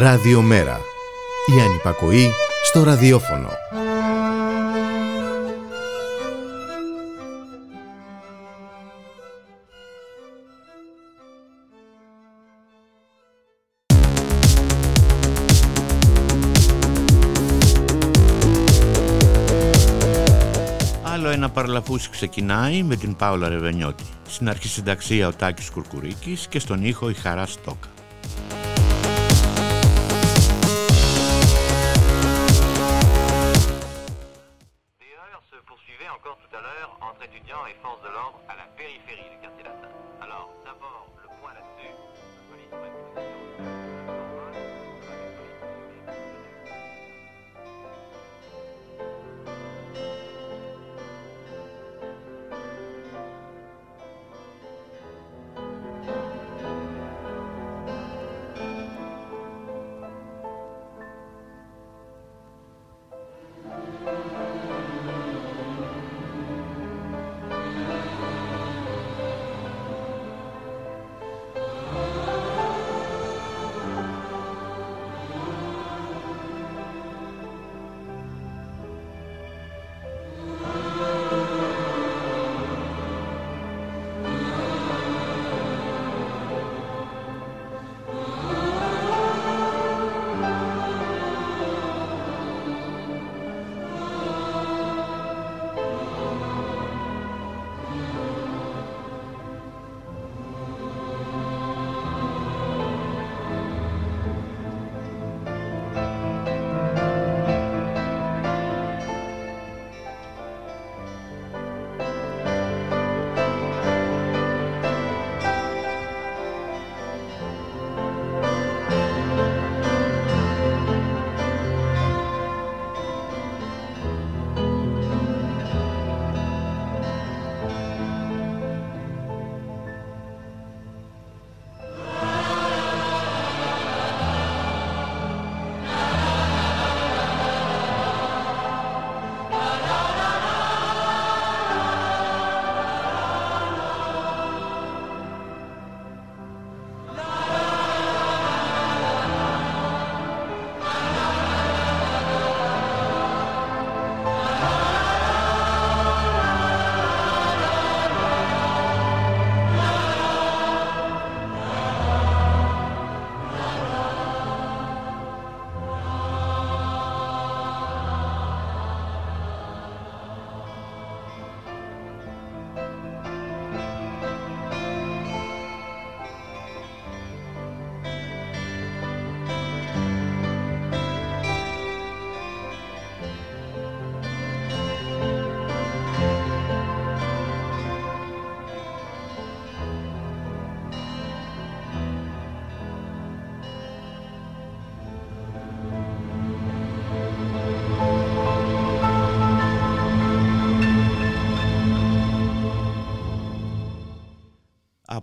Ραδιομέρα. Η ανυπακοή στο ραδιόφωνο. Άλλο ένα παραλαφούσι ξεκινάει με την Πάολα Ρεβενιώτη. Στην αρχισυνταξία ο Τάκης Κουρκουρίκης και στον ήχο η Χαρά Στόκα.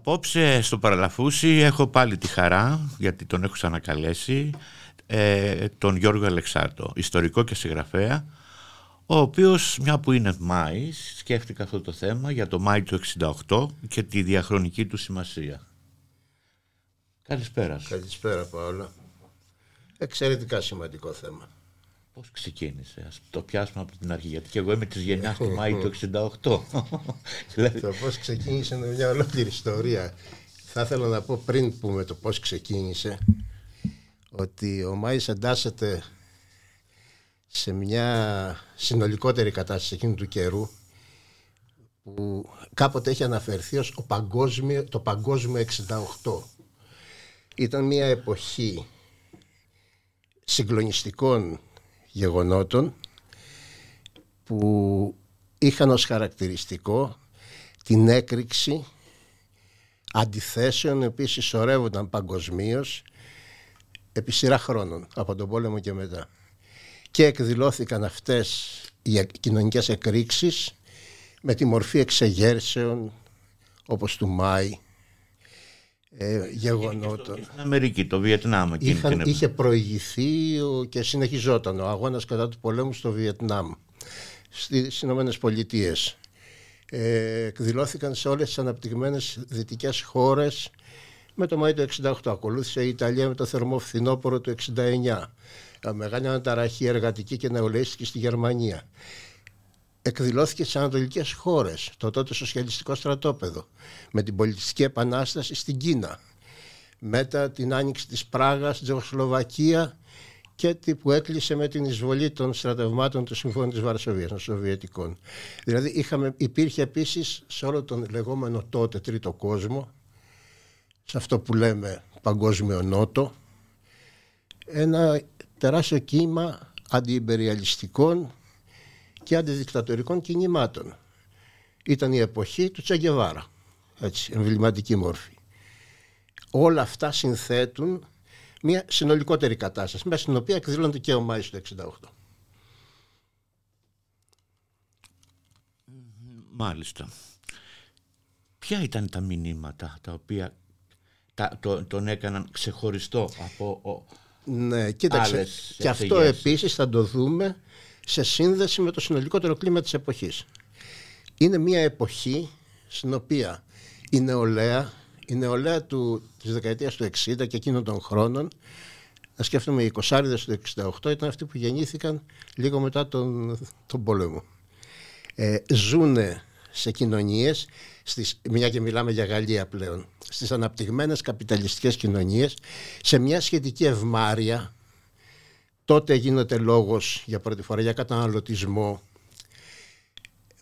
Απόψε στο Παραλαφούσι έχω πάλι τη χαρά, γιατί τον έχω ξανακαλέσει, ε, τον Γιώργο Αλεξάρτο, ιστορικό και συγγραφέα, ο οποίος, μια που είναι Μάης, σκέφτηκα αυτό το θέμα για το Μάη του 68 και τη διαχρονική του σημασία. Καλησπέρα σου. Καλησπέρα Παόλα. Εξαιρετικά σημαντικό θέμα. Πώς ξεκίνησε, ας το πιάσουμε από την αρχή. Γιατί και εγώ είμαι της γενιάς του Μάη του 68. δηλαδή... Το πώς ξεκίνησε είναι μια ολόκληρη ιστορία. Θα ήθελα να πω πριν πούμε το πώς ξεκίνησε ότι ο Μάης εντάσσεται σε μια συνολικότερη κατάσταση εκείνου του καιρού που κάποτε έχει αναφερθεί ως παγκόσμιο, το παγκόσμιο 68. Ήταν μια εποχή συγκλονιστικών γεγονότων που είχαν ως χαρακτηριστικό την έκρηξη αντιθέσεων οι οποίες συσσωρεύονταν παγκοσμίως επί σειρά χρόνων από τον πόλεμο και μετά. Και εκδηλώθηκαν αυτές οι κοινωνικές εκρήξεις με τη μορφή εξεγέρσεων όπως του Μάη ε, γεγονότων. Στην Αμερική, το Βιετνάμ. Είχαν, είχε προηγηθεί και συνεχιζόταν ο αγώνας κατά του πολέμου στο Βιετνάμ, στις Ηνωμένες Πολιτείες. Ε, εκδηλώθηκαν σε όλες τις αναπτυγμένες δυτικές χώρες με το Μάη του 68. Ακολούθησε η Ιταλία με το θερμό φθινόπωρο του 69. Μεγάλη αναταραχή εργατική και νεολαίστικη στη Γερμανία. Εκδηλώθηκε στι ανατολικές χώρες, το τότε σοσιαλιστικό στρατόπεδο, με την πολιτιστική επανάσταση στην Κίνα. Μετά την άνοιξη της Πράγας, Τζεχοσλοβακία και που έκλεισε με την εισβολή των στρατευμάτων του Συμφώνου της Βαρσοβίας, των Σοβιετικών. Δηλαδή είχαμε, υπήρχε επίσης σε όλο τον λεγόμενο τότε τρίτο κόσμο, σε αυτό που λέμε παγκόσμιο νότο, ένα τεράστιο κύμα αντιυμπεριαλιστικών και αντιδικτατορικών κινημάτων. Ήταν η εποχή του Τσαγκεβάρα, έτσι, εμβληματική μόρφη. Όλα αυτά συνθέτουν μια συνολικότερη κατάσταση, μέσα στην οποία εκδηλώνεται και ο Μάης του 68. Μάλιστα. Ποια ήταν τα μηνύματα τα οποία τα, το, τον έκαναν ξεχωριστό από ο, ναι, κοίταξε. Και αυτό επίσης θα το δούμε σε σύνδεση με το συνολικότερο κλίμα της εποχής. Είναι μια εποχή στην οποία η νεολαία η νεολαία του, της δεκαετίας του 60 και εκείνων των χρόνων να σκέφτομαι οι 20 του 68 ήταν αυτοί που γεννήθηκαν λίγο μετά τον, τον πόλεμο. Ε, ζούνε σε κοινωνίες, στις, μια και μιλάμε για Γαλλία πλέον, στις αναπτυγμένες καπιταλιστικές κοινωνίες, σε μια σχετική ευμάρεια, τότε γίνεται λόγος για πρώτη φορά για καταναλωτισμό,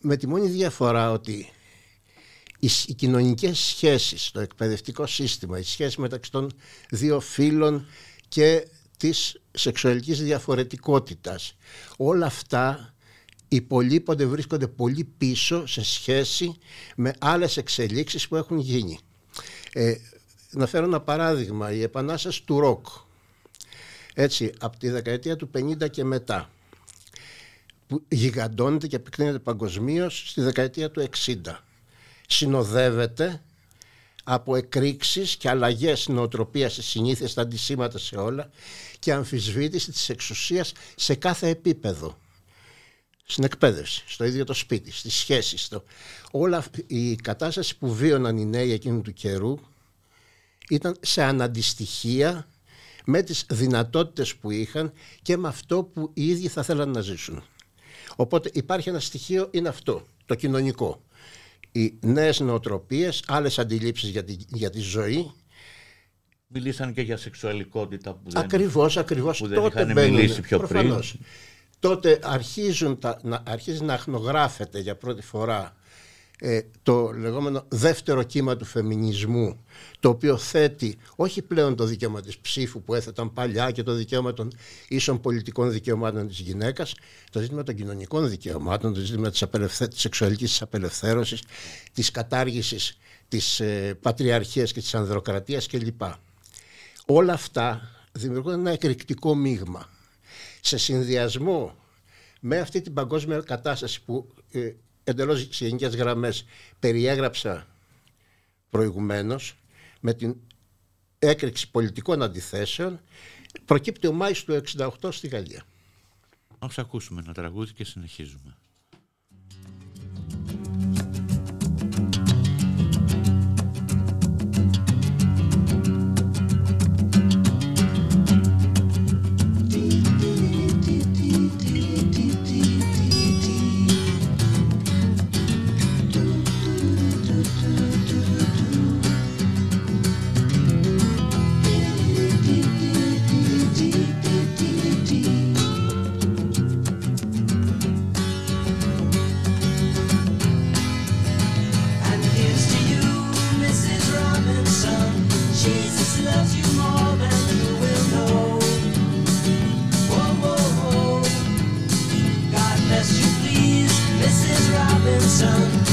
με τη μόνη διαφορά ότι οι κοινωνικές σχέσεις, το εκπαιδευτικό σύστημα, η σχέση μεταξύ των δύο φύλων και της σεξουαλικής διαφορετικότητας. Όλα αυτά υπολείπονται, βρίσκονται πολύ πίσω σε σχέση με άλλες εξελίξεις που έχουν γίνει. Ε, να φέρω ένα παράδειγμα, η επανάσταση του ροκ. Έτσι, από τη δεκαετία του 50 και μετά, που γιγαντώνεται και επεκτείνεται παγκοσμίως στη δεκαετία του 60 συνοδεύεται από εκρήξεις και αλλαγές νοοτροπίας στις συνήθειες, στα αντισήματα σε όλα και αμφισβήτηση της εξουσίας σε κάθε επίπεδο. Στην εκπαίδευση, στο ίδιο το σπίτι, στις σχέσεις. Στο... Όλα η κατάσταση που βίωναν οι νέοι εκείνου του καιρού ήταν σε αναντιστοιχεία με τις δυνατότητες που είχαν και με αυτό που οι ίδιοι θα θέλαν να ζήσουν. Οπότε υπάρχει ένα στοιχείο, είναι αυτό, το κοινωνικό οι νέες νοοτροπίες, άλλες αντιλήψεις για τη, για τη ζωή. Μιλήσαν και για σεξουαλικότητα που δεν, ακριβώς, ακριβώς. Που δεν τότε είχαν μιλήσει πιο προφανώς. πριν. Τότε αρχίζουν τα, να, αρχίζει να αχνογράφεται για πρώτη φορά ε, το λεγόμενο δεύτερο κύμα του φεμινισμού το οποίο θέτει όχι πλέον το δικαίωμα της ψήφου που έθεταν παλιά και το δικαίωμα των ίσων πολιτικών δικαιωμάτων της γυναίκας το ζήτημα των κοινωνικών δικαιωμάτων το ζήτημα της, απελευθε... της σεξουαλικής της απελευθέρωσης της κατάργησης της ε, πατριαρχίας και της ανδροκρατίας κλπ. Όλα αυτά δημιουργούν ένα εκρηκτικό μείγμα σε συνδυασμό με αυτή την παγκόσμια κατάσταση που ε, εντελώς σε γενικές γραμμές περιέγραψα προηγουμένως με την έκρηξη πολιτικών αντιθέσεων προκύπτει ο Μάης του 68 στη Γαλλία. Ας ακούσουμε ένα τραγούδι και συνεχίζουμε. sun.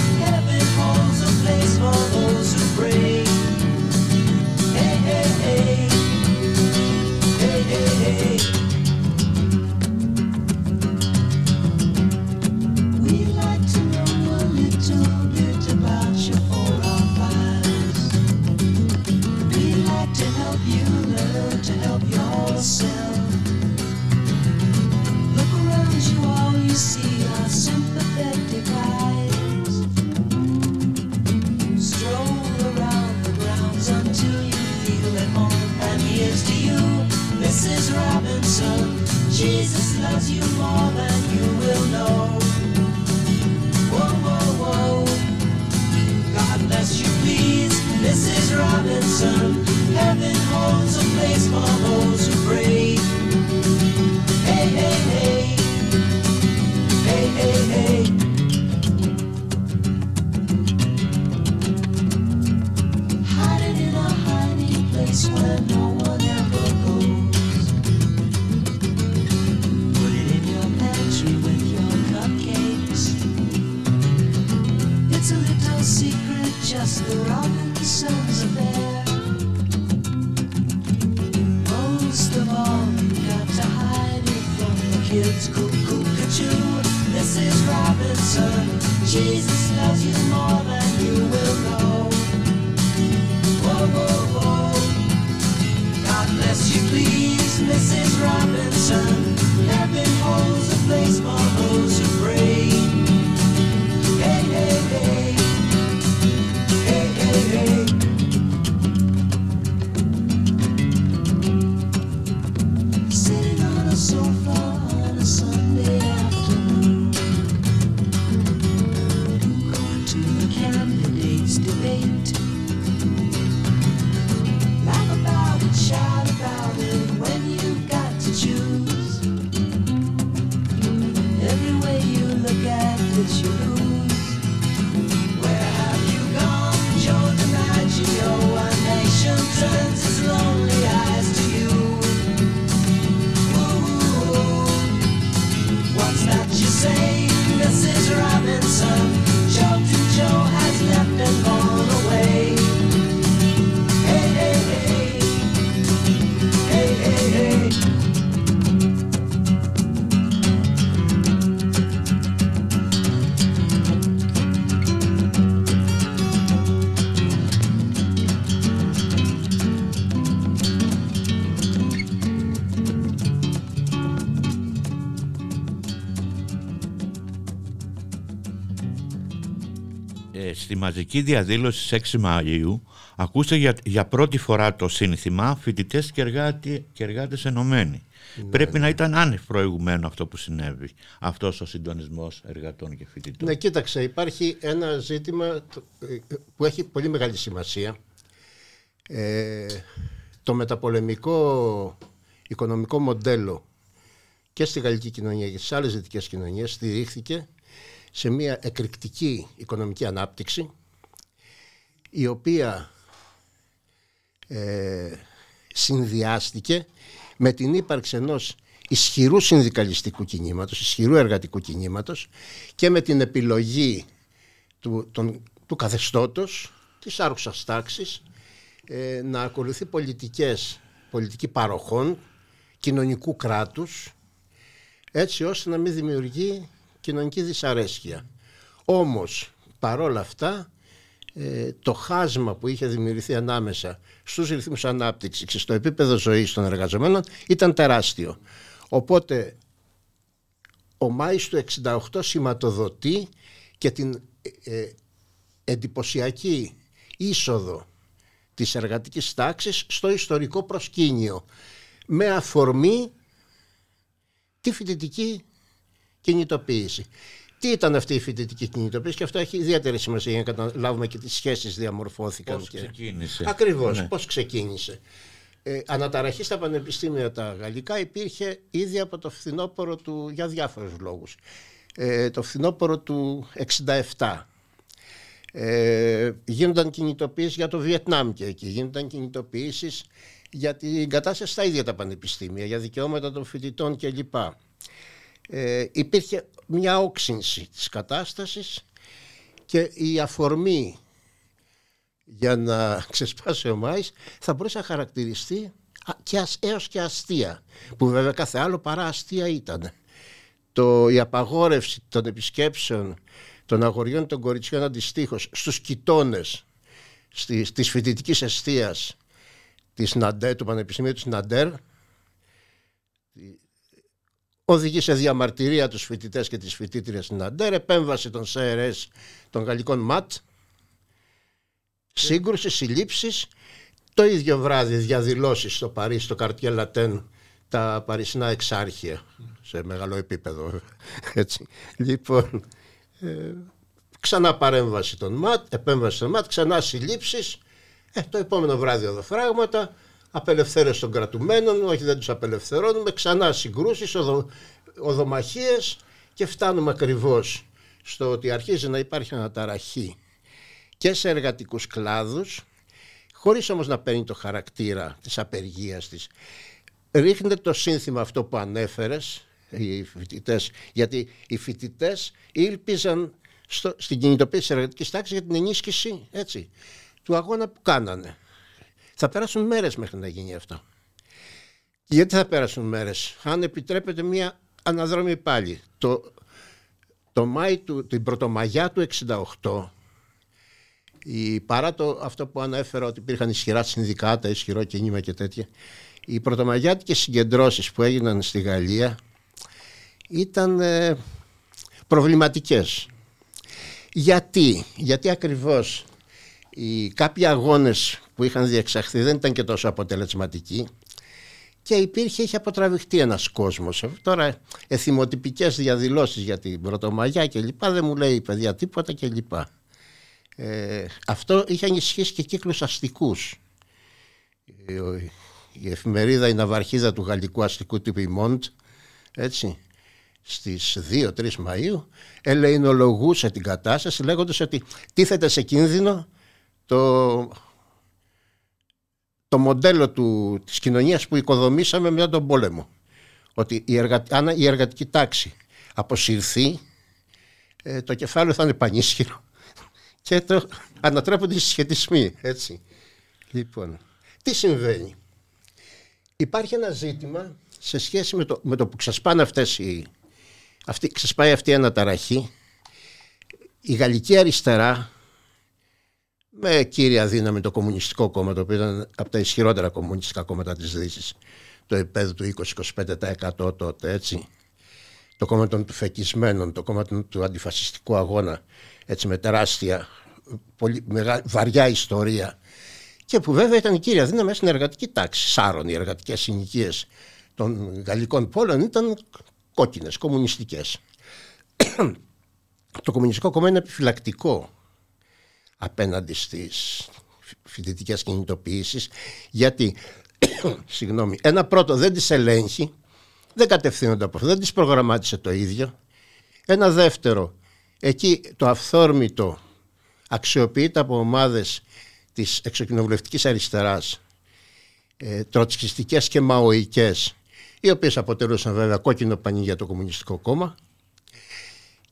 Μαζική διαδήλωση στις 6 Μαΐου ακούστε για, για πρώτη φορά το σύνθημα φοιτητές και, εργάτη, και εργάτες ενωμένοι. Πρέπει να ήταν άνευ προηγουμένο αυτό που συνέβη. Αυτός ο συντονισμός εργατών και φοιτητών. Ναι, κοίταξε, υπάρχει ένα ζήτημα το- ε, που έχει πολύ μεγάλη σημασία. Ε, το μεταπολεμικό οικονομικό μοντέλο και στη γαλλική κοινωνία και στις άλλες δυτικές κοινωνίες στηρίχθηκε σε μια εκρηκτική οικονομική ανάπτυξη η οποία ε, συνδυάστηκε με την ύπαρξη ενός ισχυρού συνδικαλιστικού κινήματος, ισχυρού εργατικού κινήματος και με την επιλογή του, των, του καθεστώτος της άρχουσας τάξης ε, να ακολουθεί πολιτικές, πολιτική παροχών κοινωνικού κράτους έτσι ώστε να μην δημιουργεί κοινωνικής δυσαρέσκεια. Όμως παρόλα αυτά ε, το χάσμα που είχε δημιουργηθεί ανάμεσα στους ρυθμούς ανάπτυξης και στο επίπεδο ζωής των εργαζομένων ήταν τεράστιο. Οπότε ο Μάης του 68 σηματοδοτεί και την ε, ε, εντυπωσιακή είσοδο της εργατικής τάξης στο ιστορικό προσκήνιο με αφορμή τη φοιτητική κινητοποίηση. Τι ήταν αυτή η φοιτητική κινητοποίηση και αυτό έχει ιδιαίτερη σημασία για να καταλάβουμε και τις σχέσεις διαμορφώθηκαν. Πώς και... ξεκίνησε. Ακριβώς, Ναι. πώς ξεκίνησε. Ε, αναταραχή στα πανεπιστήμια τα γαλλικά υπήρχε ήδη από το φθινόπωρο του, για διάφορους λόγους. Ε, το φθινόπωρο του 67. Ε, γίνονταν κινητοποιήσεις για το Βιετνάμ και εκεί. Γίνονταν κινητοποιήσεις για την κατάσταση στα ίδια τα πανεπιστήμια, για δικαιώματα των φοιτητών κλπ. Ε, υπήρχε μια όξυνση της κατάστασης και η αφορμή για να ξεσπάσει ο Μάης θα μπορούσε να χαρακτηριστεί α- και ας, έως και αστεία που βέβαια κάθε άλλο παρά αστεία ήταν. Το, η απαγόρευση των επισκέψεων των αγοριών των κοριτσιών αντιστοίχως στους κοιτώνες στη, της φοιτητικής εστίας της Ναντέρ, του Πανεπιστημίου της Ναντέρ οδηγεί σε διαμαρτυρία τους φοιτητές και τις φοιτήτριες στην Ναντέρ επέμβαση των ΣΕΡΕΣ των γαλλικών ΜΑΤ σύγκρουση, συλλήψεις το ίδιο βράδυ διαδηλώσεις στο Παρίσι, στο Καρτιέ Λατέν τα παρισινά εξάρχεια σε μεγάλο επίπεδο. Έτσι. Λοιπόν, ε, ξανά παρέμβαση των ΜΑΤ, επέμβαση των ΜΑΤ, ξανά συλλήψεις. Ε, το επόμενο βράδυ οδοφράγματα, απελευθέρωση των κρατουμένων, όχι δεν τους απελευθερώνουμε, ξανά συγκρούσεις, οδο, οδομαχίες και φτάνουμε ακριβώς στο ότι αρχίζει να υπάρχει αναταραχή και σε εργατικούς κλάδους, χωρίς όμως να παίρνει το χαρακτήρα της απεργίας της. Ρίχνεται το σύνθημα αυτό που ανέφερες, οι φοιτητές, γιατί οι φοιτητές ήλπιζαν στο, στην κινητοποίηση της εργατικής τάξης για την ενίσχυση έτσι, του αγώνα που κάνανε. Θα πέρασουν μέρες μέχρι να γίνει αυτό. Και γιατί θα πέρασουν μέρες, αν επιτρέπετε μία αναδρομή πάλι. Το, το Μάη του, την Πρωτομαγιά του 68 η, παρά το, αυτό που ανέφερα ότι υπήρχαν ισχυρά συνδικάτα, ισχυρό κίνημα και τέτοια οι πρωτομαγιάτικες συγκεντρώσεις που έγιναν στη Γαλλία ήταν ε, προβληματικές. Γιατί, γιατί ακριβώς οι κάποιοι αγώνες που είχαν διεξαχθεί δεν ήταν και τόσο αποτελεσματικοί και υπήρχε, είχε αποτραβηχτεί ένας κόσμος. Τώρα εθιμοτυπικές διαδηλώσεις για την Πρωτομαγιά και λοιπά δεν μου λέει η παιδιά τίποτα και λοιπά. Ε, αυτό είχε ανισχύσει και κύκλους αστικούς. Ε, η εφημερίδα «Η Ναυαρχίδα» του γαλλικού αστικού τύπου Μοντ, έτσι, στις 2-3 Μαΐου ελεηνολογούσε την κατάσταση λέγοντας ότι τίθεται σε κίνδυνο το, το μοντέλο του, της κοινωνίας που οικοδομήσαμε μετά τον πόλεμο. Ότι η, εργα, αν η εργατική τάξη αποσυρθεί ε, το κεφάλαιο θα είναι πανίσχυρο και το ανατρέπονται οι συσχετισμοί. Έτσι. Λοιπόν, τι συμβαίνει; Υπάρχει ένα ζήτημα σε σχέση με το, με το που ξεσπάνε αυτές οι, αυτή, ξεσπάει αυτή η αναταραχή. Η γαλλική αριστερά με κύρια δύναμη το Κομμουνιστικό Κόμμα, το οποίο ήταν από τα ισχυρότερα κομμουνιστικά κόμματα της Δύσης, το επέδου του 20-25% τότε, έτσι. Το κόμμα των φεκισμένων, το κόμμα του αντιφασιστικού αγώνα, έτσι με τεράστια, πολύ, βαριά ιστορία και που βέβαια ήταν η κύρια δύναμη στην εργατική τάξη. Σάρων οι εργατικές συνοικίες των γαλλικών πόλεων ήταν κόκκινες, κομμουνιστικές. το Κομμουνιστικό Κόμμα είναι επιφυλακτικό απέναντι στις φοιτητικές κινητοποιήσεις. Γιατί συγγνώμη, ένα πρώτο δεν τις ελέγχει δεν κατευθύνονται από αυτό, δεν τις προγραμμάτισε το ίδιο. Ένα δεύτερο εκεί το αυθόρμητο αξιοποιείται από ομάδες της εξοκοινοβουλευτικής αριστεράς ε, τροτσκιστικές και μαοικές οι οποίες αποτελούσαν βέβαια κόκκινο πανί για το Κομμουνιστικό Κόμμα.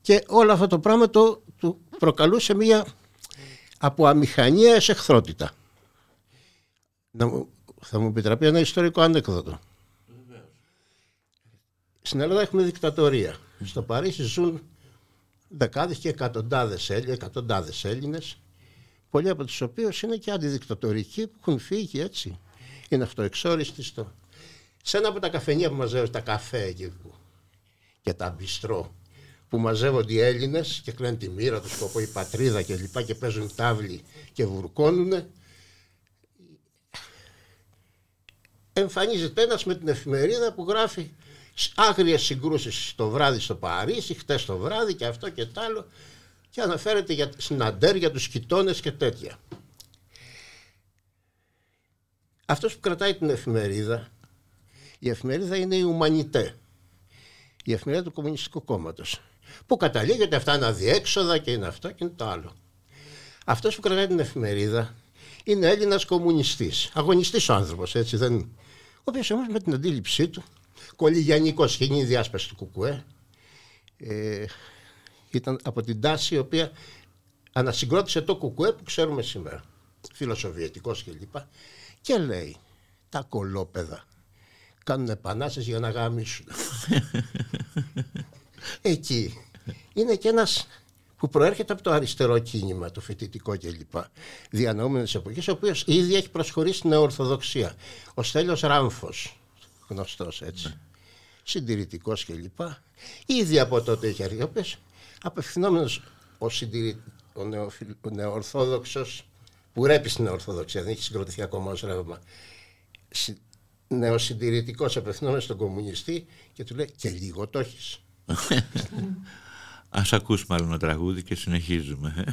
Και όλο αυτό το πράγμα το, του προκαλούσε μια από αμηχανία σε εχθρότητα. Να μου, θα μου επιτραπεί ένα ιστορικό ανέκδοτο. Στην Ελλάδα έχουμε δικτατορία. Στο Παρίσι ζουν δεκάδες και εκατοντάδες Έλληνες, εκατοντάδες Έλληνες πολλοί από τους οποίους είναι και αντιδικτατορικοί που έχουν φύγει έτσι. Είναι αυτοεξόριστοι στο... Σε ένα από τα καφενεία που μαζεύουν τα καφέ εκεί που... και τα μπιστρό που μαζεύονται οι Έλληνες και κλαίνουν τη μοίρα τους σκοπό η πατρίδα και λοιπά και παίζουν τάβλη και βουρκώνουν εμφανίζεται ένας με την εφημερίδα που γράφει άγριες συγκρούσεις το βράδυ στο Παρίσι, χτες το βράδυ και αυτό και τ' άλλο και αναφέρεται για, συναντέρ για τους κοιτώνες και τέτοια. Αυτός που κρατάει την εφημερίδα, η εφημερίδα είναι η Ουμανιτέ, η εφημερίδα του Κομμουνιστικού Κόμματος, που καταλήγει ότι αυτά είναι αδιέξοδα και είναι αυτό και είναι το άλλο. Αυτός που κρατάει την εφημερίδα είναι Έλληνας κομμουνιστής, αγωνιστής ο άνθρωπος, έτσι δεν... Ο οποίος όμως με την αντίληψή του, κολυγιανικός, είχε γίνει διάσπαση του Κουκουέ, ε, ήταν από την τάση η οποία ανασυγκρότησε το κουκουέ που ξέρουμε σήμερα. Φιλοσοβιετικός κλπ. Και, και λέει τα κολόπεδα κάνουν επανάσταση για να γάμισουν. Εκεί είναι και ένας που προέρχεται από το αριστερό κίνημα, το φοιτητικό κλπ. Διανοούμενο τη εποχής, ο οποίος ήδη έχει προσχωρήσει στην Ορθοδοξία. Ο Στέλιος Ράμφος, γνωστός έτσι. Ναι. Συντηρητικός κλπ. Ήδη από τότε έχει αρχίσει απευθυνόμενος ο, συντηρη... ο, νεοφιλ... ο νεοορθόδοξος που ρέπεις στην Ορθοδοξία, δεν έχει συγκροτηθεί ακόμα ως ρεύμα, νεοσυντηρητικός απευθυνόμενος στον κομμουνιστή και του λέει και λίγο το έχεις. Ας ακούσουμε άλλο ένα τραγούδι και συνεχίζουμε.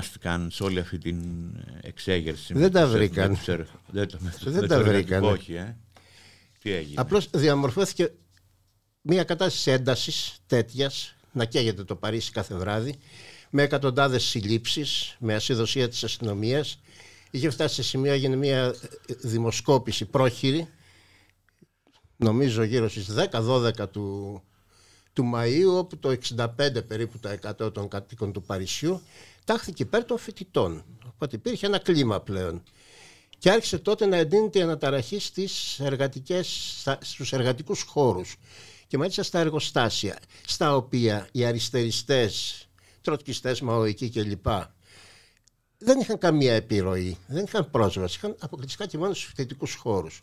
Συνεργάστηκαν σε όλη αυτή την εξέγερση. Δεν με τα τους- βρήκαν. με τους ερ- Δεν, τα- με τους- Δεν με τα τους εργατικούς, βρήκαν. Όχι, ε. Τι έγινε. Απλώς διαμορφώθηκε μια κατάσταση έντασης τέτοιας, να καίγεται το Παρίσι κάθε βράδυ, με εκατοντάδες συλλήψεις, με ασυδοσία της αστυνομίας. Είχε φτάσει σε σημείο, έγινε μια ε, δημοσκόπηση πρόχειρη, νομίζω γύρω στις 10-12 του, του Μαΐου, όπου το 65 περίπου τα 100 των κατοίκων του Παρισιού τάχθηκε υπέρ των φοιτητών. Οπότε υπήρχε ένα κλίμα πλέον. Και άρχισε τότε να εντείνεται η αναταραχή στις εργατικές, στα- στους εργατικούς χώρους και μάλιστα στα εργοστάσια, στα οποία οι αριστεριστές, τροτκιστές, μαοικοί κλπ. δεν είχαν καμία επιρροή, δεν είχαν πρόσβαση, είχαν αποκλειστικά και μόνο στους φοιτητικούς χώρους.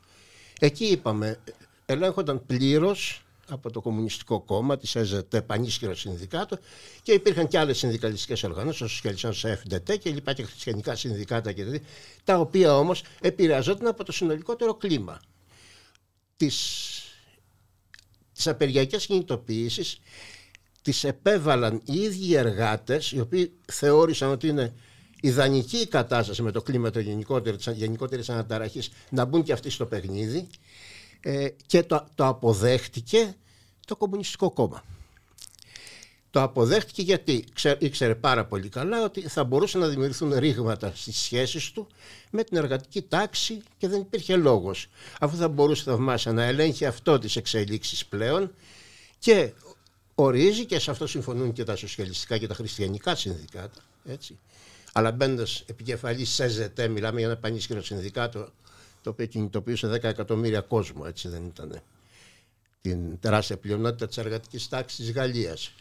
Εκεί είπαμε, ελέγχονταν πλήρως από το Κομμουνιστικό Κόμμα, της ΕΖΕΤ, πανίσχυρο συνδικάτο και υπήρχαν και άλλες συνδικαλιστικές οργανώσεις, ο Σοσιαλιστικός FDT και λοιπά και χριστιανικά συνδικάτα και τέτοια, τα οποία όμως επηρεαζόταν από το συνολικότερο κλίμα της, της απεργιακής κινητοποίησης. Τις επέβαλαν οι ίδιοι οι εργάτες οι οποίοι θεώρησαν ότι είναι ιδανική η κατάσταση με το κλίμα το γενικότερο, της γενικότερης αναταραχής να μπουν και αυτοί στο παιχνίδι ε, και το, το αποδέχτηκε το Κομμουνιστικό Κόμμα. Το αποδέχτηκε γιατί ξέ, ήξερε πάρα πολύ καλά ότι θα μπορούσαν να δημιουργηθούν ρήγματα στις σχέσεις του με την εργατική τάξη και δεν υπήρχε λόγος. Αφού θα μπορούσε θαυμάσια να ελέγχει αυτό τις εξελίξεις πλέον και ορίζει και σε αυτό συμφωνούν και τα σοσιαλιστικά και τα χριστιανικά συνδικάτα. Έτσι. Αλλά μπαίνοντας επικεφαλής σε ΖΕΤΕ, μιλάμε για ένα πανίσχυρο συνδικάτο το οποίο κινητοποιούσε 10 εκατομμύρια κόσμο, έτσι δεν ήταν. Την τεράστια πλειονότητα της εργατικής τάξης τη Γαλλίας.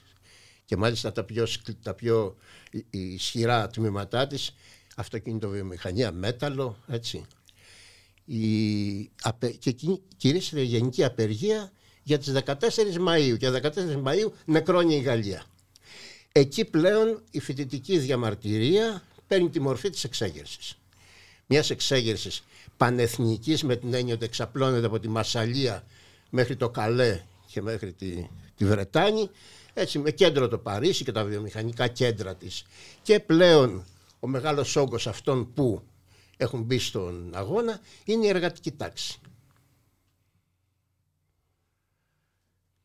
Και μάλιστα τα πιο, σκλη- τα πιο ι- ισχυρά τμήματά της, αυτοκινητοβιομηχανία, μέταλλο, έτσι. Η, απε, και κι- κηρύσσεται η γενική απεργία για τις 14 Μαΐου και 14 Μαΐου νεκρώνει η Γαλλία. Εκεί πλέον η φοιτητική διαμαρτυρία παίρνει τη μορφή της εξέγερσης. Μιας εξέγερσης πανεθνικής με την έννοια ότι εξαπλώνεται από τη Μασαλία μέχρι το Καλέ και μέχρι τη, τη Βρετάνη έτσι με κέντρο το Παρίσι και τα βιομηχανικά κέντρα της και πλέον ο μεγάλος όγκος αυτών που έχουν μπει στον αγώνα είναι η εργατική τάξη.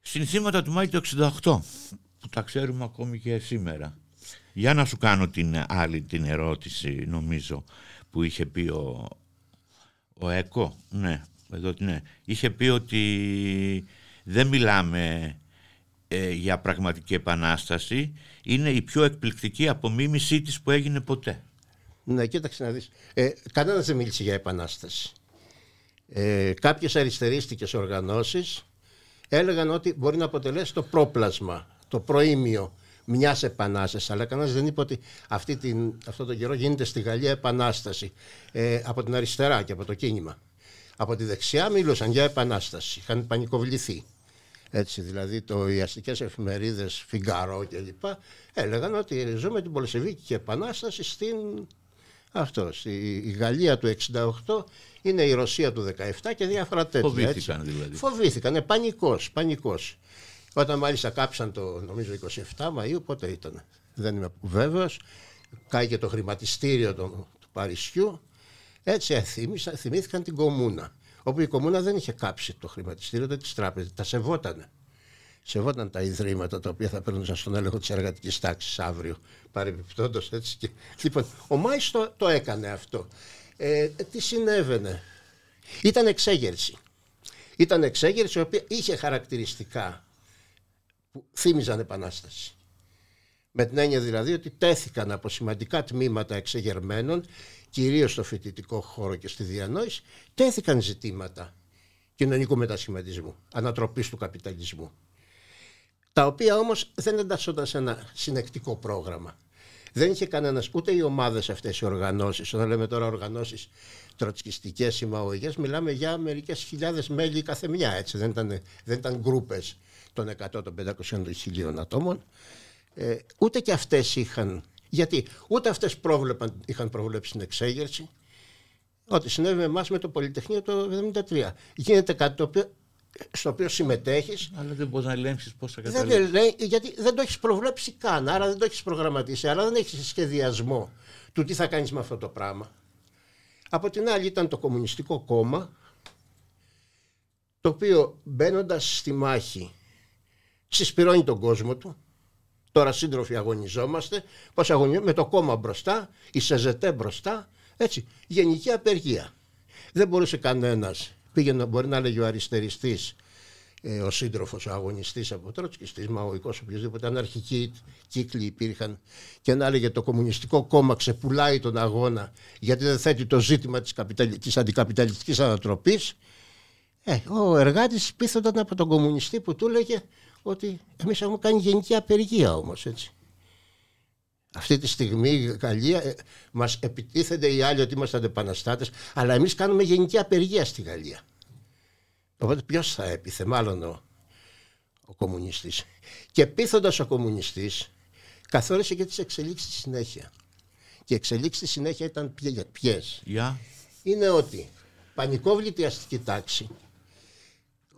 Συνθήματα του Μάη του 68 που τα ξέρουμε ακόμη και σήμερα. Για να σου κάνω την άλλη την ερώτηση νομίζω που είχε πει ο, ο ΕΚΟ. Ναι, εδώ ναι. Είχε πει ότι δεν μιλάμε ε, για πραγματική επανάσταση. Είναι η πιο εκπληκτική απομίμησή της που έγινε ποτέ. Ναι, κοίταξε να δεις. Ε, κανένας δεν μίλησε για επανάσταση. Ε, κάποιες αριστερίστικες οργανώσεις έλεγαν ότι μπορεί να αποτελέσει το πρόπλασμα, το προήμιο μιας επανάστασης. Αλλά κανένας δεν είπε ότι αυτή την, αυτό τον καιρό γίνεται στη Γαλλία επανάσταση ε, από την αριστερά και από το κίνημα. Από τη δεξιά μίλουσαν για επανάσταση, είχαν πανικοβληθεί. Έτσι, δηλαδή το, οι αστικές εφημερίδες Φιγκαρό και λοιπά έλεγαν ότι ζούμε την Πολσεβίκη επανάσταση στην αυτό, η, η Γαλλία του 68 είναι η Ρωσία του 17 και διάφορα τέτοια. Φοβήθηκαν έτσι. δηλαδή. Φοβήθηκαν, ε, πανικός, πανικός. Όταν μάλιστα κάψαν το νομίζω 27 Μαΐου, πότε ήταν, δεν είμαι βέβαιος, κάει και το χρηματιστήριο του, του Παρισιού, έτσι ε, θύμισα, θυμήθηκαν την Κομούνα, όπου η Κομούνα δεν είχε κάψει το χρηματιστήριο της τράπεζας, τα σεβότανε. Σεβόταν τα ιδρύματα τα οποία θα παίρνουν στον έλεγχο της εργατικής τάξης αύριο. Παρεμπιπτόντως έτσι. Και... Λοιπόν, ο Μάης το, το έκανε αυτό. Ε, τι συνέβαινε; Ήταν εξέγερση. Ήταν εξέγερση η οποία είχε χαρακτηριστικά που θύμιζαν επανάσταση. Με την έννοια δηλαδή ότι τέθηκαν από σημαντικά τμήματα εξεγερμένων, κυρίως στο φοιτητικό χώρο και στη διανόηση, τέθηκαν ζητήματα κοινωνικού μετασχηματισμού, ανατροπής του καπιταλισμού τα οποία όμως δεν εντάσσονταν σε ένα συνεκτικό πρόγραμμα. Δεν είχε κανένας ούτε οι ομάδες αυτές οι οργανώσεις. Όταν λέμε τώρα οργανώσεις τροτσκιστικές ή μαοϊκές, μιλάμε για μερικές χιλιάδες μέλη κάθε μια. Έτσι. Δεν ήταν, δεν ήταν γκρούπες των 100, των 500, των 1000 ατόμων. Ε, ούτε και αυτές είχαν. Γιατί ούτε αυτές είχαν προβλέψει την εξέγερση. Ό,τι συνέβη με εμάς με το Πολυτεχνείο το 1973. Γίνεται κάτι το οποίο στο οποίο συμμετέχεις. Αλλά δεν μπορείς να ελέγξεις πώς θα Δεν καταλήξεις. λέει, γιατί δεν το έχεις προβλέψει καν, άρα δεν το έχεις προγραμματίσει, άρα δεν έχεις σχεδιασμό του τι θα κάνεις με αυτό το πράγμα. Από την άλλη ήταν το Κομμουνιστικό Κόμμα, το οποίο μπαίνοντας στη μάχη συσπηρώνει τον κόσμο του. Τώρα σύντροφοι αγωνιζόμαστε, πώς αγωνιζόμαστε, με το κόμμα μπροστά, η ΣΕΖΕΤΕ μπροστά, έτσι, γενική απεργία. Δεν μπορούσε κανένας, πήγαινε, μπορεί να λέγει ο αριστεριστής, ε, ο σύντροφος, ο αγωνιστής από τροτσκιστής, μαοϊκός, οποιοδήποτε αναρχικοί κύκλοι υπήρχαν και να έλεγε το κομμουνιστικό κόμμα ξεπουλάει τον αγώνα γιατί δεν θέτει το ζήτημα της, καπιταλ... της αντικαπιταλιστικής ανατροπής ε, ο εργάτης πείθονταν από τον κομμουνιστή που του έλεγε ότι εμείς έχουμε κάνει γενική απεργία όμως έτσι. Αυτή τη στιγμή η Γαλλία ε, μας επιτίθενται οι άλλοι ότι είμαστε αντεπαναστάτες αλλά εμείς κάνουμε γενική απεργία στη Γαλλία. Οπότε ποιος θα έπιθε, μάλλον ο, ο κομμουνιστής. Και πείθοντας ο κομμουνιστής καθόρισε και τις εξελίξεις στη συνέχεια. Και οι εξελίξεις στη συνέχεια ήταν ποιες. Για. Είναι ότι πανικόβλητη αστική τάξη,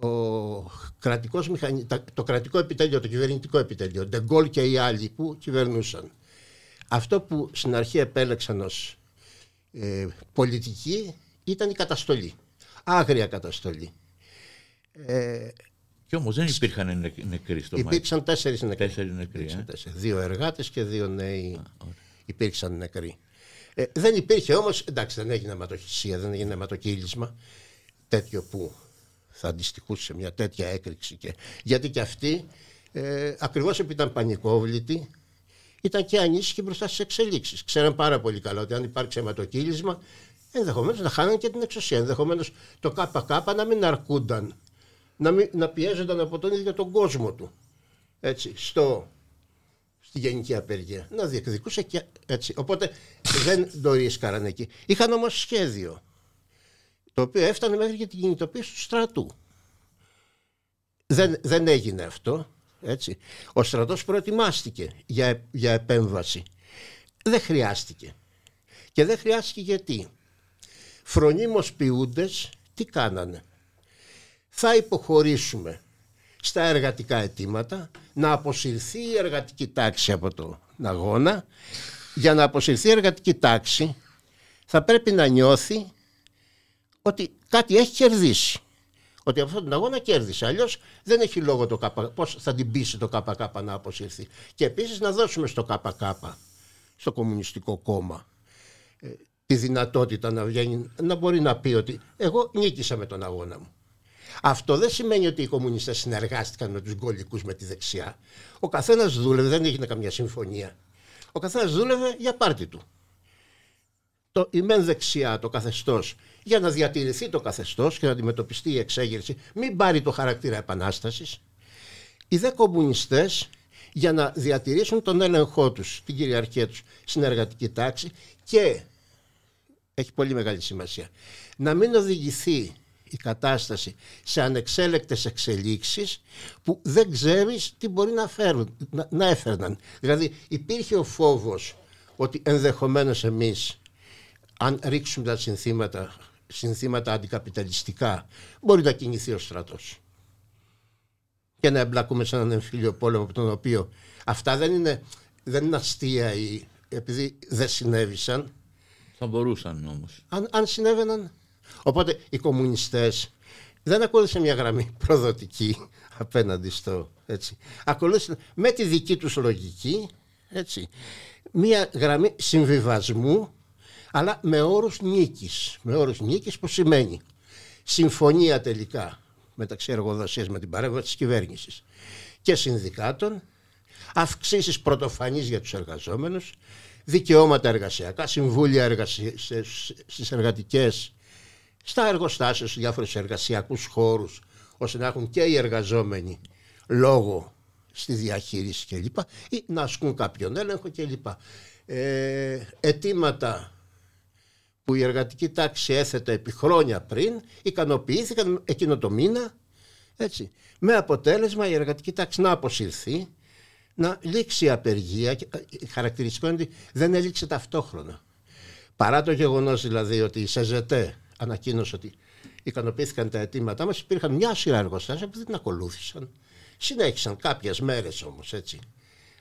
ο κρατικός μηχανι... τα- το κρατικό επιτελείο, το κυβερνητικό επιτελείο, Ντεγκόλ και οι άλλοι που κυβερνούσαν. Αυτό που στην αρχή επέλεξαν ως ε, πολιτική ήταν η καταστολή. Άγρια καταστολή. Ε, Και όμως δεν υπήρχαν νε- νεκροί στο Μάη. υπήρξαν τέσσερις νεκροί. Τέσσερις νεκροί. Υπήρξαν Ε. τέσσερις. Δύο εργάτες και δύο νέοι υπήρξαν νεκροί. Ε, δεν υπήρχε όμως, εντάξει δεν έγινε αιματοχυσία, δεν έγινε αιματοκύλισμα τέτοιο που θα αντιστοιχούσε σε μια τέτοια έκρηξη. Και, γιατί και αυτοί ε, ακριβώς επειδή ήταν πανικόβλητοι, ήταν και ανήσυχοι μπροστά στις εξελίξεις. Ξέραν πάρα πολύ καλά ότι αν υπάρξει αιματοκύλισμα, ενδεχομένως να χάναν και την εξουσία. Ενδεχομένως το ΚΚ να μην αρκούνταν, να, μην, να πιέζονταν από τον ίδιο τον κόσμο του. Έτσι, στο, στη γενική απεργία. Να διεκδικούσε και έτσι. Οπότε δεν το ρίσκαραν εκεί. Είχαν όμως σχέδιο, το οποίο έφτανε μέχρι και την κινητοποίηση του στρατού. Δεν, δεν έγινε αυτό. Έτσι. Ο στρατός προετοιμάστηκε για, για επέμβαση. Δεν χρειάστηκε. Και δεν χρειάστηκε γιατί. Φρονίμως ποιούντες τι κάνανε. Θα υποχωρήσουμε στα εργατικά αιτήματα, να αποσυρθεί η εργατική τάξη από τον αγώνα. Για να αποσυρθεί η εργατική τάξη θα πρέπει να νιώθει ότι κάτι έχει κερδίσει. Ότι από αυτόν τον αγώνα κέρδισε. Αλλιώς δεν έχει λόγο το ΚΚ. Πώς θα την πείσει το ΚΚ να αποσυρθεί. Και επίσης να δώσουμε στο ΚΚ, στο Κομμουνιστικό Κόμμα, ε, τη δυνατότητα να, βγαίνει, να μπορεί να πει ότι εγώ νίκησα με τον αγώνα μου. Αυτό δεν σημαίνει ότι οι κομμουνιστές συνεργάστηκαν με τους γκολικούς με τη δεξιά. Ο καθένας δούλευε, δεν έγινε καμιά συμφωνία. Ο καθένας δούλευε για πάρτι του. Το, η μεν δεξιά, το καθεστώς, για να διατηρηθεί το καθεστώς και να αντιμετωπιστεί η εξέγερση, μην πάρει το χαρακτήρα επανάστασης. Οι δε κομμουνιστές για να διατηρήσουν τον έλεγχό τους, την κυριαρχία τους στην εργατική τάξη και έχει πολύ μεγάλη σημασία να μην οδηγηθεί η κατάσταση σε ανεξέλεκτες εξελίξεις που δεν ξέρεις τι μπορεί να, φέρουν, να, να έφερναν. Δηλαδή υπήρχε ο φόβος ότι ενδεχομένως εμείς αν ρίξουμε τα συνθήματα, συνθήματα αντικαπιταλιστικά μπορεί να κινηθεί ο στρατός και να εμπλακούμε σε έναν εμφύλιο πόλεμο από τον οποίο αυτά δεν είναι, δεν είναι αστεία ή επειδή δεν συνέβησαν Θα μπορούσαν όμως. αν, αν συνέβαιναν. Οπότε οι κομμουνιστές δεν ακολούθησαν μια γραμμή προδοτική απέναντι στο έτσι. Ακολούθησαν με τη δική τους λογική έτσι, μια γραμμή συμβιβασμού αλλά με όρους νίκης. Με όρους νίκης που σημαίνει συμφωνία τελικά μεταξύ εργοδοσίας με την παρέμβαση της κυβέρνησης και συνδικάτων, αυξήσεις πρωτοφανείς για τους εργαζόμενους, δικαιώματα εργασιακά, συμβούλια εργασια... σε- στις εργατικές, στα εργοστάσια, στους διάφορους εργασιακούς χώρους, ώστε να έχουν και οι εργαζόμενοι λόγο στη διαχείριση κλπ. ή να ασκούν κάποιον έλεγχο κλπ. Ε, αιτήματα που η εργατική τάξη έθετε επί χρόνια πριν ικανοποιήθηκαν εκείνο το μήνα έτσι, με αποτέλεσμα η εργατική τάξη να αποσυρθεί να λήξει η απεργία και ε, χαρακτηριστικό είναι ότι δεν έληξε ταυτόχρονα. Παρά το γεγονός δηλαδή ότι η ΣΕΖΕΤΕ ανακοίνωσε ότι ικανοποιήθηκαν τα αιτήματά μας υπήρχαν μια σειρά εργοστάσια που δεν την ακολούθησαν. Συνέχισαν κάποιες μέρες όμως έτσι.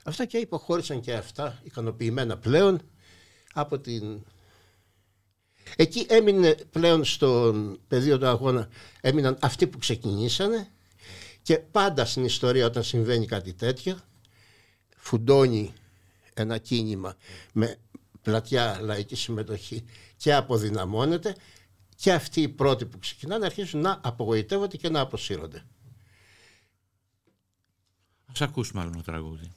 Αυτά και υποχώρησαν και αυτά ικανοποιημένα πλέον από την Εκεί έμεινε πλέον στον πεδίο του αγώνα, έμειναν αυτοί που ξεκινήσανε και πάντα στην ιστορία όταν συμβαίνει κάτι τέτοιο φουντώνει ένα κίνημα με πλατιά λαϊκή συμμετοχή και αποδυναμώνεται και αυτοί οι πρώτοι που ξεκινάνε αρχίζουν να απογοητεύονται και να αποσύρονται. Ας ακούσουμε άλλο ένα τραγούδι.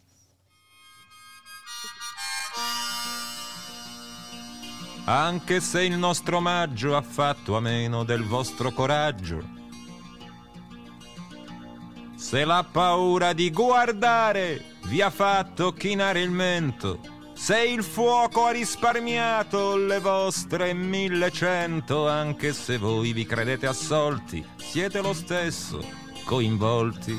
Anche se il nostro omaggio ha fatto a meno del vostro coraggio. Se la paura di guardare vi ha fatto chinare il mento. Se il fuoco ha risparmiato le vostre millecento, anche se voi vi credete assolti, siete lo stesso coinvolti.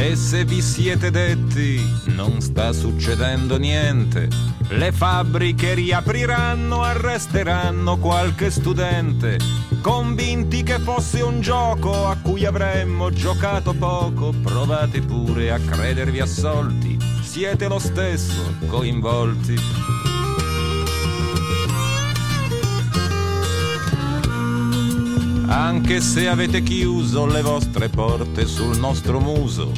E se vi siete detti non sta succedendo niente, le fabbriche riapriranno, arresteranno qualche studente, convinti che fosse un gioco a cui avremmo giocato poco, provate pure a credervi assolti, siete lo stesso coinvolti. Anche se avete chiuso le vostre porte sul nostro muso,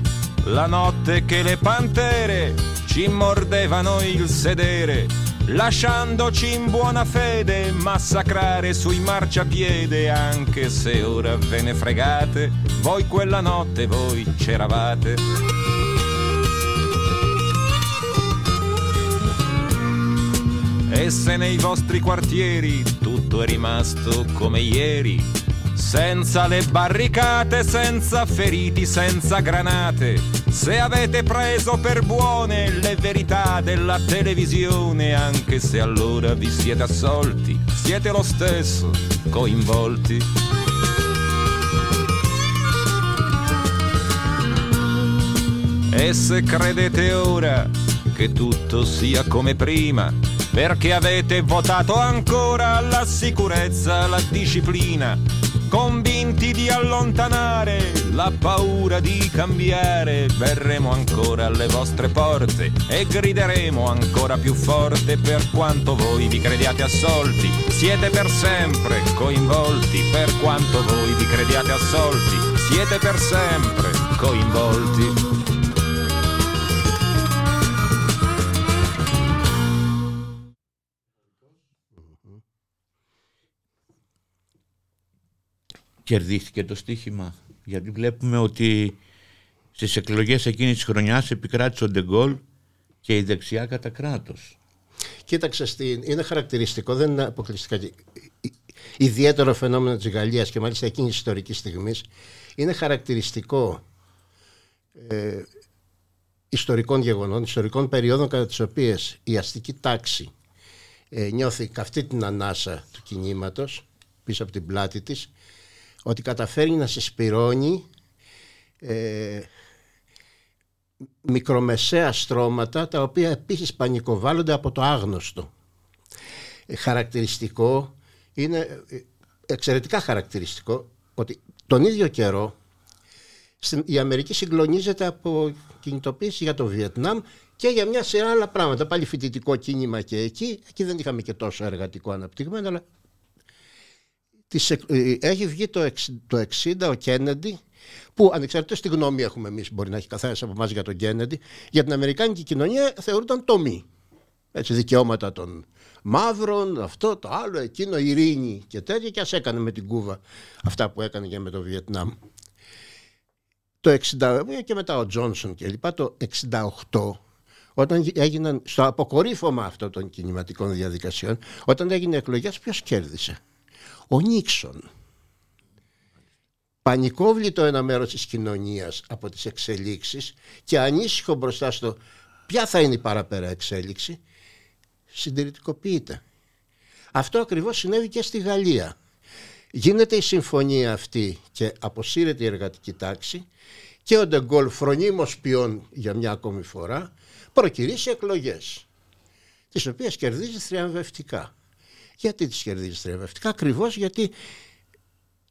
la notte che le pantere ci mordevano il sedere, lasciandoci in buona fede massacrare sui marciapiede, anche se ora ve ne fregate, voi quella notte voi c'eravate. E se nei vostri quartieri tutto è rimasto come ieri, senza le barricate, senza feriti, senza granate, se avete preso per buone le verità della televisione, anche se allora vi siete assolti, siete lo stesso coinvolti. E se credete ora che tutto sia come prima, perché avete votato ancora la sicurezza, la disciplina, convinti di allontanare la paura di cambiare, verremo ancora alle vostre porte e grideremo ancora più forte. Per quanto voi vi crediate assolti, siete per sempre coinvolti, per quanto voi vi crediate assolti, siete per sempre coinvolti. Κερδίθηκε το στοίχημα. Γιατί βλέπουμε ότι στις εκλογές εκείνης της χρονιάς επικράτησε ο Ντεγκόλ και η δεξιά κατά κράτος. Κοίταξε, στην... είναι χαρακτηριστικό, δεν είναι αποκλειστικά και- ιδιαίτερο φαινόμενο της Γαλλίας και μάλιστα εκείνης της ιστορικής στιγμής. Είναι χαρακτηριστικό ε, ιστορικών γεγονών, ιστορικών περιόδων κατά τις οποίες η αστική τάξη ε, νιώθει καυτή την ανάσα του κινήματος πίσω από την πλάτη της ότι καταφέρει να συσπυρώνει ε, μικρομεσαία στρώματα τα οποία επίσης πανικοβάλλονται από το άγνωστο. Ε, Χαρακτηριστικό είναι ε, εξαιρετικά χαρακτηριστικό ότι τον ίδιο καιρό στην, η Αμερική συγκλονίζεται από κινητοποίηση για το Βιετνάμ και για μια σειρά άλλα πράγματα. Πάλι φοιτητικό κίνημα και εκεί. Εκεί δεν είχαμε και τόσο εργατικό αναπτυγμένο, αλλά της, εκ- ε, έχει βγει το, εξ- το 60 ο Κέννεντι που ανεξαρτήτως τι γνώμη έχουμε εμείς μπορεί να έχει καθένας από εμάς για τον Κέννεντι για την Αμερικάνικη κοινωνία θεωρούνταν τομή έτσι, δικαιώματα των μαύρων, αυτό, το άλλο, εκείνο, ειρήνη και τέτοια και ας έκανε με την Κούβα αυτά που έκανε και με το Βιετνάμ. Το 60 και μετά ο Τζόνσον και λοιπά, το 68 όταν έγιναν στο αποκορύφωμα αυτών των κινηματικών διαδικασιών, όταν έγινε εκλογές, ποιος κέρδισε; Ο Νίξον. Πανικόβλητο ένα μέρος της κοινωνίας από τις εξελίξεις και ανήσυχο μπροστά στο ποια θα είναι η παραπέρα εξέλιξη, συντηρητικοποιείται. Αυτό ακριβώς συνέβη και στη Γαλλία. Γίνεται η συμφωνία αυτή και αποσύρεται η εργατική τάξη και ο Ντεγκόλ φρονίμως ποιόν για μια ακόμη φορά προκυρήσει εκλογές τις οποίες κερδίζει θριαμβευτικά. Γιατί τις κερδίζεις θριαμβευτικά, ακριβώς γιατί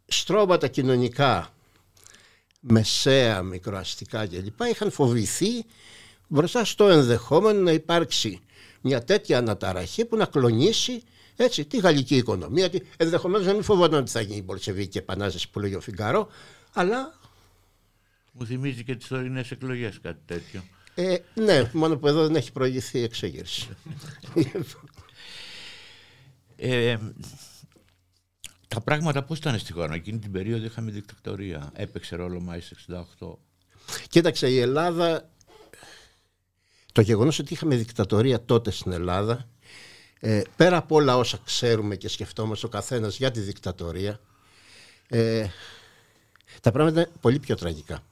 στρώματα κοινωνικά, μεσαία, μικροαστικά κλπ. είχαν φοβηθεί μπροστά στο ενδεχόμενο να υπάρξει μια τέτοια αναταραχή που να κλονίσει έτσι, τη γαλλική οικονομία. Τι- Ενδεχομένως να μην φοβόταν ότι θα γίνει η Πολσεβίκη επανάσταση που λέγει ο Φιγκαρό, αλλά Μου θυμίζει και τις τωρινές εκλογές κάτι τέτοιο. ε, ναι, μόνο που εδώ δεν έχει προηγηθεί η εξέγερση. Ε, τα πράγματα πώς ήταν στη χώρα; Εκείνη την περίοδο είχαμε δικτατορία. Έπαιξε ρόλο Μάης 68. Κοίταξε, η Ελλάδα, το γεγονός ότι είχαμε δικτατορία τότε στην Ελλάδα, ε, πέρα από όλα όσα ξέρουμε και σκεφτόμαστε ο καθένας για τη δικτατορία, ε, τα πράγματα είναι πολύ πιο τραγικά.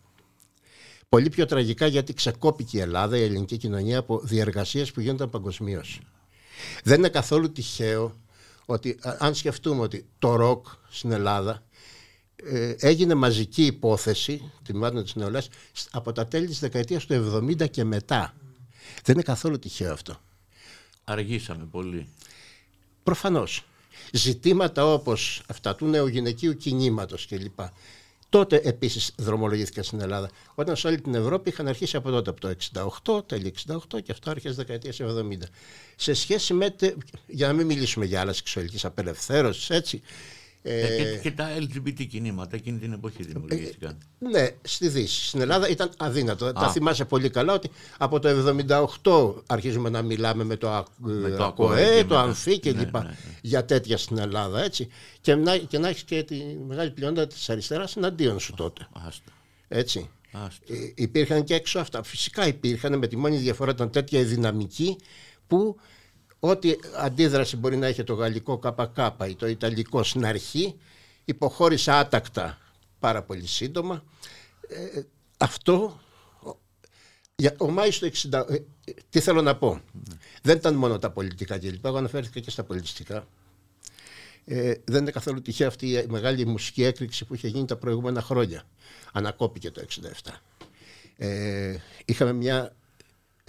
Πολύ πιο τραγικά γιατί ξεκόπηκε η Ελλάδα, η ελληνική κοινωνία από διεργασίες που γίνονταν παγκοσμίως. Δεν είναι καθόλου τυχαίο ότι α, αν σκεφτούμε ότι το ροκ στην Ελλάδα ε, έγινε μαζική υπόθεση τιμάτων της νεολαίας σ- από τα τέλη της δεκαετίας του 70 και μετά. Δεν είναι καθόλου τυχαίο αυτό. Αργήσαμε πολύ. Προφανώς. Ζητήματα όπως αυτά του νεογυναικείου κινήματος κλπ. Τότε επίσης δρομολογήθηκαν στην Ελλάδα. Όταν σε όλη την Ευρώπη είχαν αρχίσει από τότε, από το 68, τέλη 68 και αυτό αρχές δεκαετίας 70. Σε σχέση με, τε- για να μην μιλήσουμε για άλλα σεξουαλικής απελευθέρωσης, έτσι, Ε, Ε, και, και τα LGBT κινήματα εκείνη την εποχή δημιουργήθηκαν. Ναι, στη Δύση. Στην Ελλάδα ήταν αδύνατο. Τα Α. θυμάσαι πολύ καλά ότι από το 78 αρχίζουμε να μιλάμε με το, Α- το ΑΚΟΕ ΑΚΟΕ, και το μετά. ΑΝΦΗ και Ναι, λοιπά ναι, ναι. για τέτοια στην Ελλάδα. Έτσι. Και να, και να έχεις και τη μεγάλη πλειονότητα της αριστεράς εναντίον σου τότε. Άστο. Έτσι. άστο. Ε, υπήρχαν και έξω αυτά. Φυσικά υπήρχαν, με τη μόνη διαφορά ήταν τέτοια η δυναμική που ό,τι αντίδραση μπορεί να έχει το γαλλικό ΚΚ ή το ιταλικό στην αρχή υποχώρησε άτακτα πάρα πολύ σύντομα. Ε, αυτό ο- για, ο Μάης το 60, ε, ε, τι θέλω να πω; Δεν ήταν μόνο τα πολιτικά κλπ. Εγώ αναφέρθηκα και στα πολιτιστικά. Ε, δεν είναι καθόλου τυχαία αυτή η μεγάλη μουσική έκρηξη που είχε γίνει τα προηγούμενα χρόνια. Ανακόπηκε το 67. Ε, είχαμε μια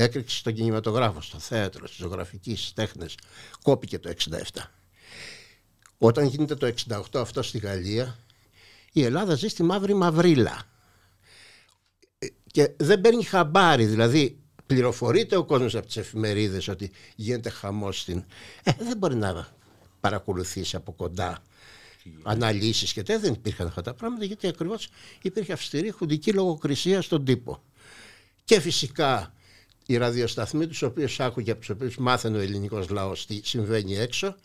έκρηξη στον κινηματογράφο, στο θέατρο, στις ζωγραφικές τέχνες. Κόπηκε το 67. Όταν γίνεται το 68 αυτό στη Γαλλία, η Ελλάδα ζει στη μαύρη μαυρίλα. Ε, Και δεν παίρνει χαμπάρι, δηλαδή πληροφορείται ο κόσμος από τις εφημερίδες ότι γίνεται χαμός στην... Ε, δεν μπορεί να παρακολουθήσει από κοντά αναλύσεις και τέτοια. Δεν υπήρχαν αυτά τα πράγματα γιατί ακριβώς υπήρχε αυστηρή χουντική λογοκρισία στον τύπο. Και φυσικά οι ραδιοσταθμοί τους οποίους άκουγε από τους οποίους μάθαινε ο ελληνικός λαός τι συμβαίνει έξω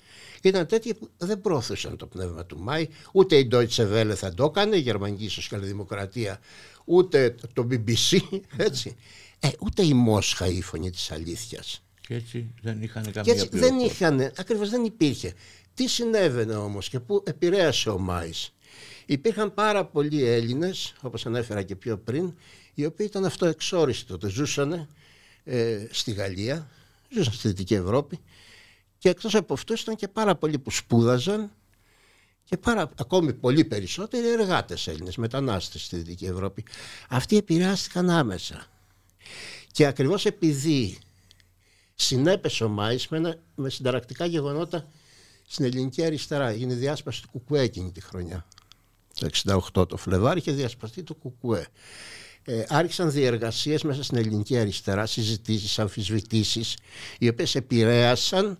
ήταν τέτοιοι που δεν πρόθεσαν το πνεύμα του Μάη ούτε η Deutsche Welle θα το έκανε η Γερμανική Σοσιαλδημοκρατία ούτε το BBC έτσι ε, ούτε η Μόσχα η φωνή της αλήθειας Και έτσι δεν είχαν καμία και έτσι δεν πληροφόρηση. είχαν, ακριβώς δεν υπήρχε. Τι συνέβαινε όμως και πού επηρέασε ο Μάης. Υπήρχαν πάρα πολλοί Έλληνες, όπως ανέφερα και πιο πριν, οι οποίοι ήταν αυτοεξόριστοι τότε. Ζούσαν ε, στη Γαλλία, ζούσαν στη Δυτική Ευρώπη και εκτός από αυτούς ήταν και πάρα πολλοί που σπούδαζαν και πάρα, ακόμη πολύ περισσότεροι εργάτες Έλληνες, μετανάστες στη Δυτική Ευρώπη. Αυτοί επηρεάστηκαν άμεσα. Και ακριβώς επειδή συνέπεσε ο Μάης με, ένα- με συνταρακτικά γεγονότα στην ελληνική αριστερά. Έγινε η διάσπαση του Κουκουέ εκείνη τη χρονιά. Το 68 το Φλεβάρι είχε διασπαστεί το Κουκουέ. Ε, άρχισαν διεργασίες μέσα στην ελληνική αριστερά, συζητήσεις, αμφισβητήσεις, οι οποίες επηρέασαν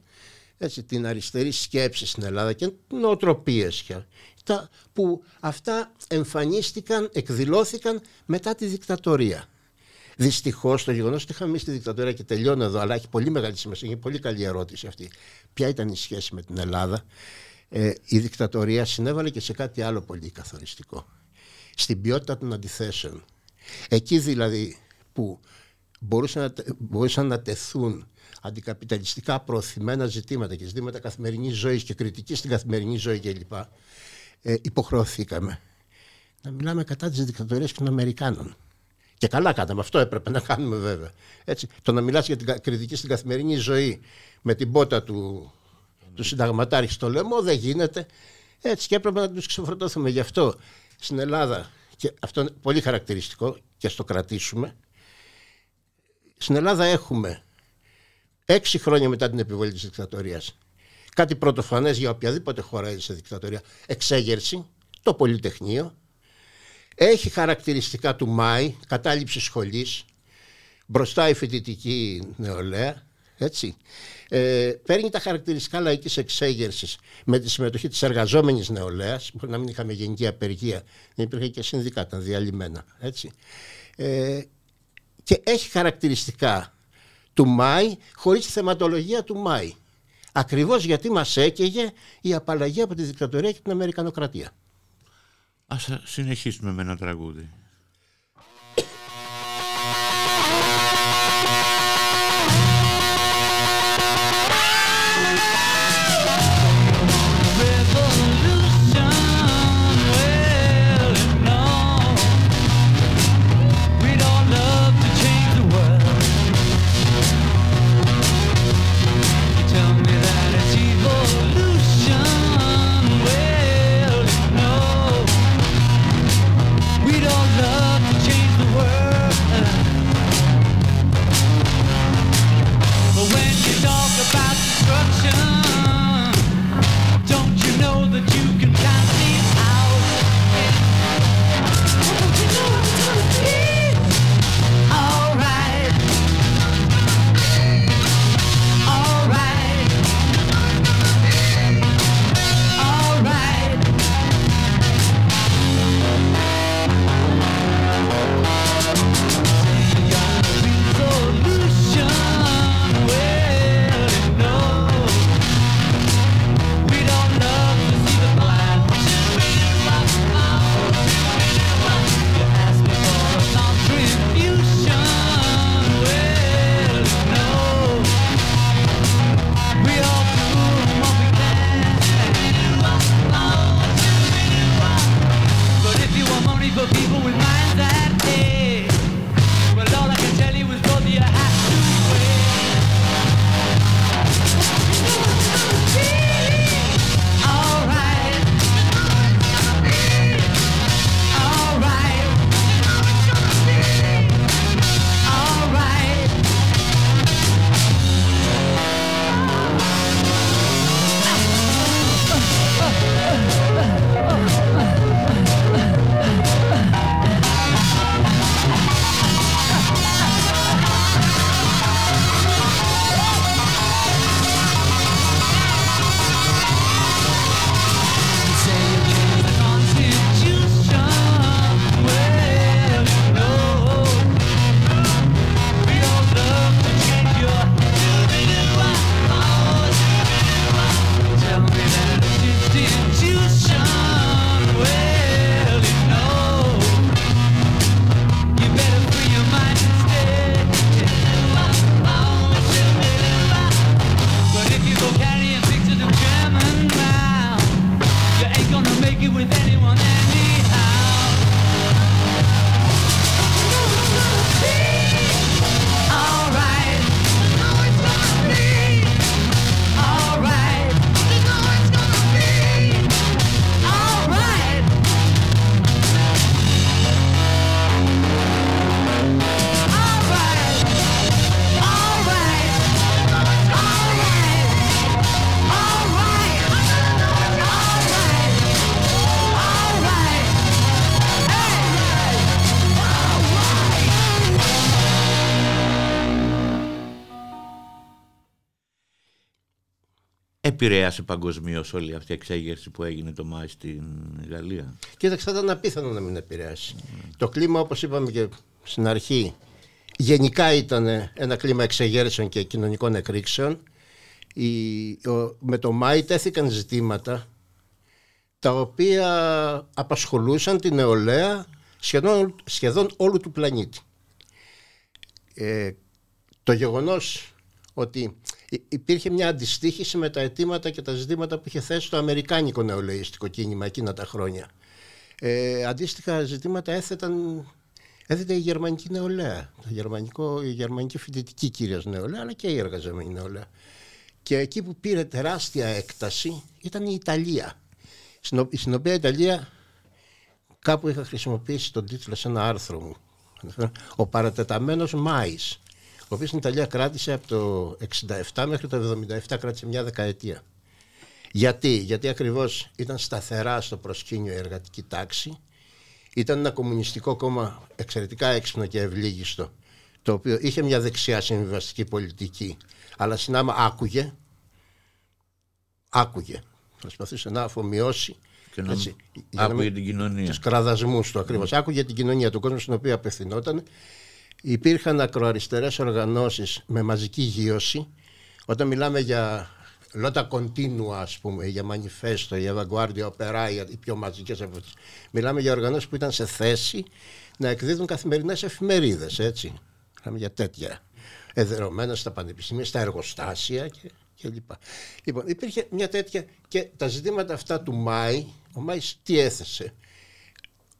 έτσι, την αριστερή σκέψη στην Ελλάδα και νοοτροπίες και τα, που αυτά εμφανίστηκαν, εκδηλώθηκαν μετά τη δικτατορία. Δυστυχώς το γεγονός ότι είχαμε εμεί τη δικτατορία και τελειώνω εδώ, αλλά έχει πολύ μεγάλη σημασία. Είναι πολύ καλή ερώτηση αυτή. Ποια ήταν η σχέση με την Ελλάδα, ε, η δικτατορία συνέβαλε και σε κάτι άλλο πολύ καθοριστικό. Στην ποιότητα των αντιθέσεων. Εκεί δηλαδή που μπορούσαν να, τε- μπορούσαν να τεθούν αντικαπιταλιστικά προωθημένα ζητήματα και ζητήματα καθημερινής ζωής και κριτική στην καθημερινή ζωή κλπ. Ε, υποχρεωθήκαμε να μιλάμε κατά της δικτατορίας και των Αμερικάνων. Και καλά κάναμε, αυτό έπρεπε να κάνουμε βέβαια. Έτσι, το να μιλάς για την κα- κριτική στην καθημερινή ζωή με την πότα του, του συνταγματάρχη στο λαιμό δεν γίνεται. Έτσι και έπρεπε να τους ξεφορτώθουμε. Γι' αυτό στην Ελλάδα, και αυτό είναι πολύ χαρακτηριστικό και στο κρατήσουμε, στην Ελλάδα έχουμε έξι χρόνια μετά την επιβολή της δικτατορίας κάτι πρωτοφανές για οποιαδήποτε χώρα έζησε δικτατορία, εξέγερση, το Πολυτεχνείο, έχει χαρακτηριστικά του Μάη, κατάληψη σχολής, μπροστά η φοιτητική νεολαία, έτσι. Ε, παίρνει τα χαρακτηριστικά λαϊκής εξέγερσης με τη συμμετοχή της εργαζόμενης νεολαίας, μπορεί να μην είχαμε γενική απεργία, δεν υπήρχε και συνδικά, ήταν διαλυμένα, έτσι. Ε, και έχει χαρακτηριστικά του Μάη χωρίς τη θεματολογία του Μάη. Ακριβώς γιατί μας έκαιγε η απαλλαγή από τη δικτατορία και την Αμερικανοκρατία. Ας συνεχίσουμε με ένα τραγούδι. Επηρέασε παγκοσμίως όλη αυτή η εξέγερση που έγινε το Μάη στην Γαλλία; Κοίταξε, θα ήταν απίθανο να μην επηρεάσει. Το κλίμα, όπως είπαμε και στην αρχή, γενικά ήταν ένα κλίμα εξεγέρσεων και κοινωνικών εκρήξεων. Η, ο- με το Μάη τέθηκαν ζητήματα τα οποία απασχολούσαν την νεολαία σχεδόν, σχεδόν όλου του πλανήτη. Ε, το γεγονός ότι υ- υπήρχε μια αντιστοίχηση με τα αιτήματα και τα ζητήματα που είχε θέσει το αμερικάνικο νεολαίστικο κίνημα εκείνα τα χρόνια. Ε, αντίστοιχα ζητήματα έθεταν, έθετε η γερμανική νεολαία, το γερμανικό, η γερμανική φοιτητική κυρίως νεολαία, αλλά και η εργαζόμενη νεολαία. Και εκεί που πήρε τεράστια έκταση ήταν η Ιταλία, στην, ο- στην οποία η Ιταλία κάπου είχα χρησιμοποιήσει τον τίτλο σε ένα άρθρο μου. Ο παρατεταμένος Μάης, ο οποίος στην Ιταλία κράτησε από το 67 μέχρι το 77, κράτησε μια δεκαετία. Γιατί, γιατί ακριβώς ήταν σταθερά στο προσκήνιο η εργατική τάξη, ήταν ένα κομμουνιστικό κόμμα εξαιρετικά έξυπνο και ευλίγιστο, το οποίο είχε μια δεξιά συμβιβαστική πολιτική, αλλά συνάμα άκουγε, άκουγε, προσπαθούσε να αφομοιώσει Και να έτσι, για να άκουγε μην- την κοινωνία. τους κραδασμούς του ακριβώς. Άκουγε την κοινωνία, τον κόσμο στον οποίο απευθυνόταν. Υπήρχαν ακροαριστερές οργανώσεις με μαζική γύρωση. Όταν μιλάμε για λότα κοντίνουα, ας πούμε, για μανιφέστο, για βαγκουάρδια, οπεράια, οι πιο μαζικές από αυτές. Μιλάμε για οργανώσεις που ήταν σε θέση να εκδίδουν καθημερινές εφημερίδες, έτσι. Μιλάμε για τέτοια. Εδερωμένα στα πανεπιστήμια, στα εργοστάσια και, και λοιπά. Λοιπόν, υπήρχε μια τέτοια και τα ζητήματα αυτά του Μάη, ο Μάης τι έθεσε;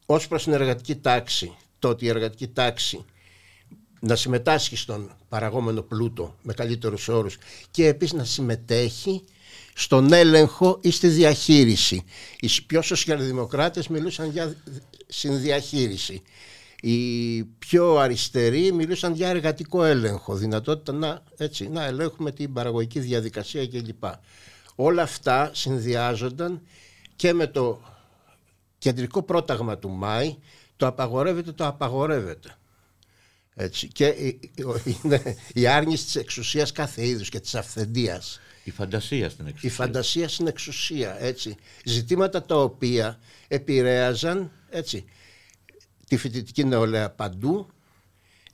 Ως προς την εργατική τάξη, το ότι η εργατική τάξη να συμμετάσχει στον παραγόμενο πλούτο με καλύτερους όρους και επίσης να συμμετέχει στον έλεγχο ή στη διαχείριση. Οι πιο σοσιαλδημοκράτες μιλούσαν για συνδιαχείριση. Οι πιο αριστεροί μιλούσαν για εργατικό έλεγχο, δυνατότητα να, έτσι, να ελέγχουμε την παραγωγική διαδικασία κλπ. Όλα αυτά συνδυάζονταν και με το κεντρικό πρόταγμα του Μάη το απαγορεύεται, το απαγορεύεται. Έτσι. Και η- η- είναι η άρνηση της εξουσίας κάθε είδους και της αυθεντίας. Η φαντασία στην Η εξουσία. φαντασία στην εξουσία. Έτσι. Ζητήματα τα οποία επηρέαζαν έτσι, τη φοιτητική νεολαία παντού,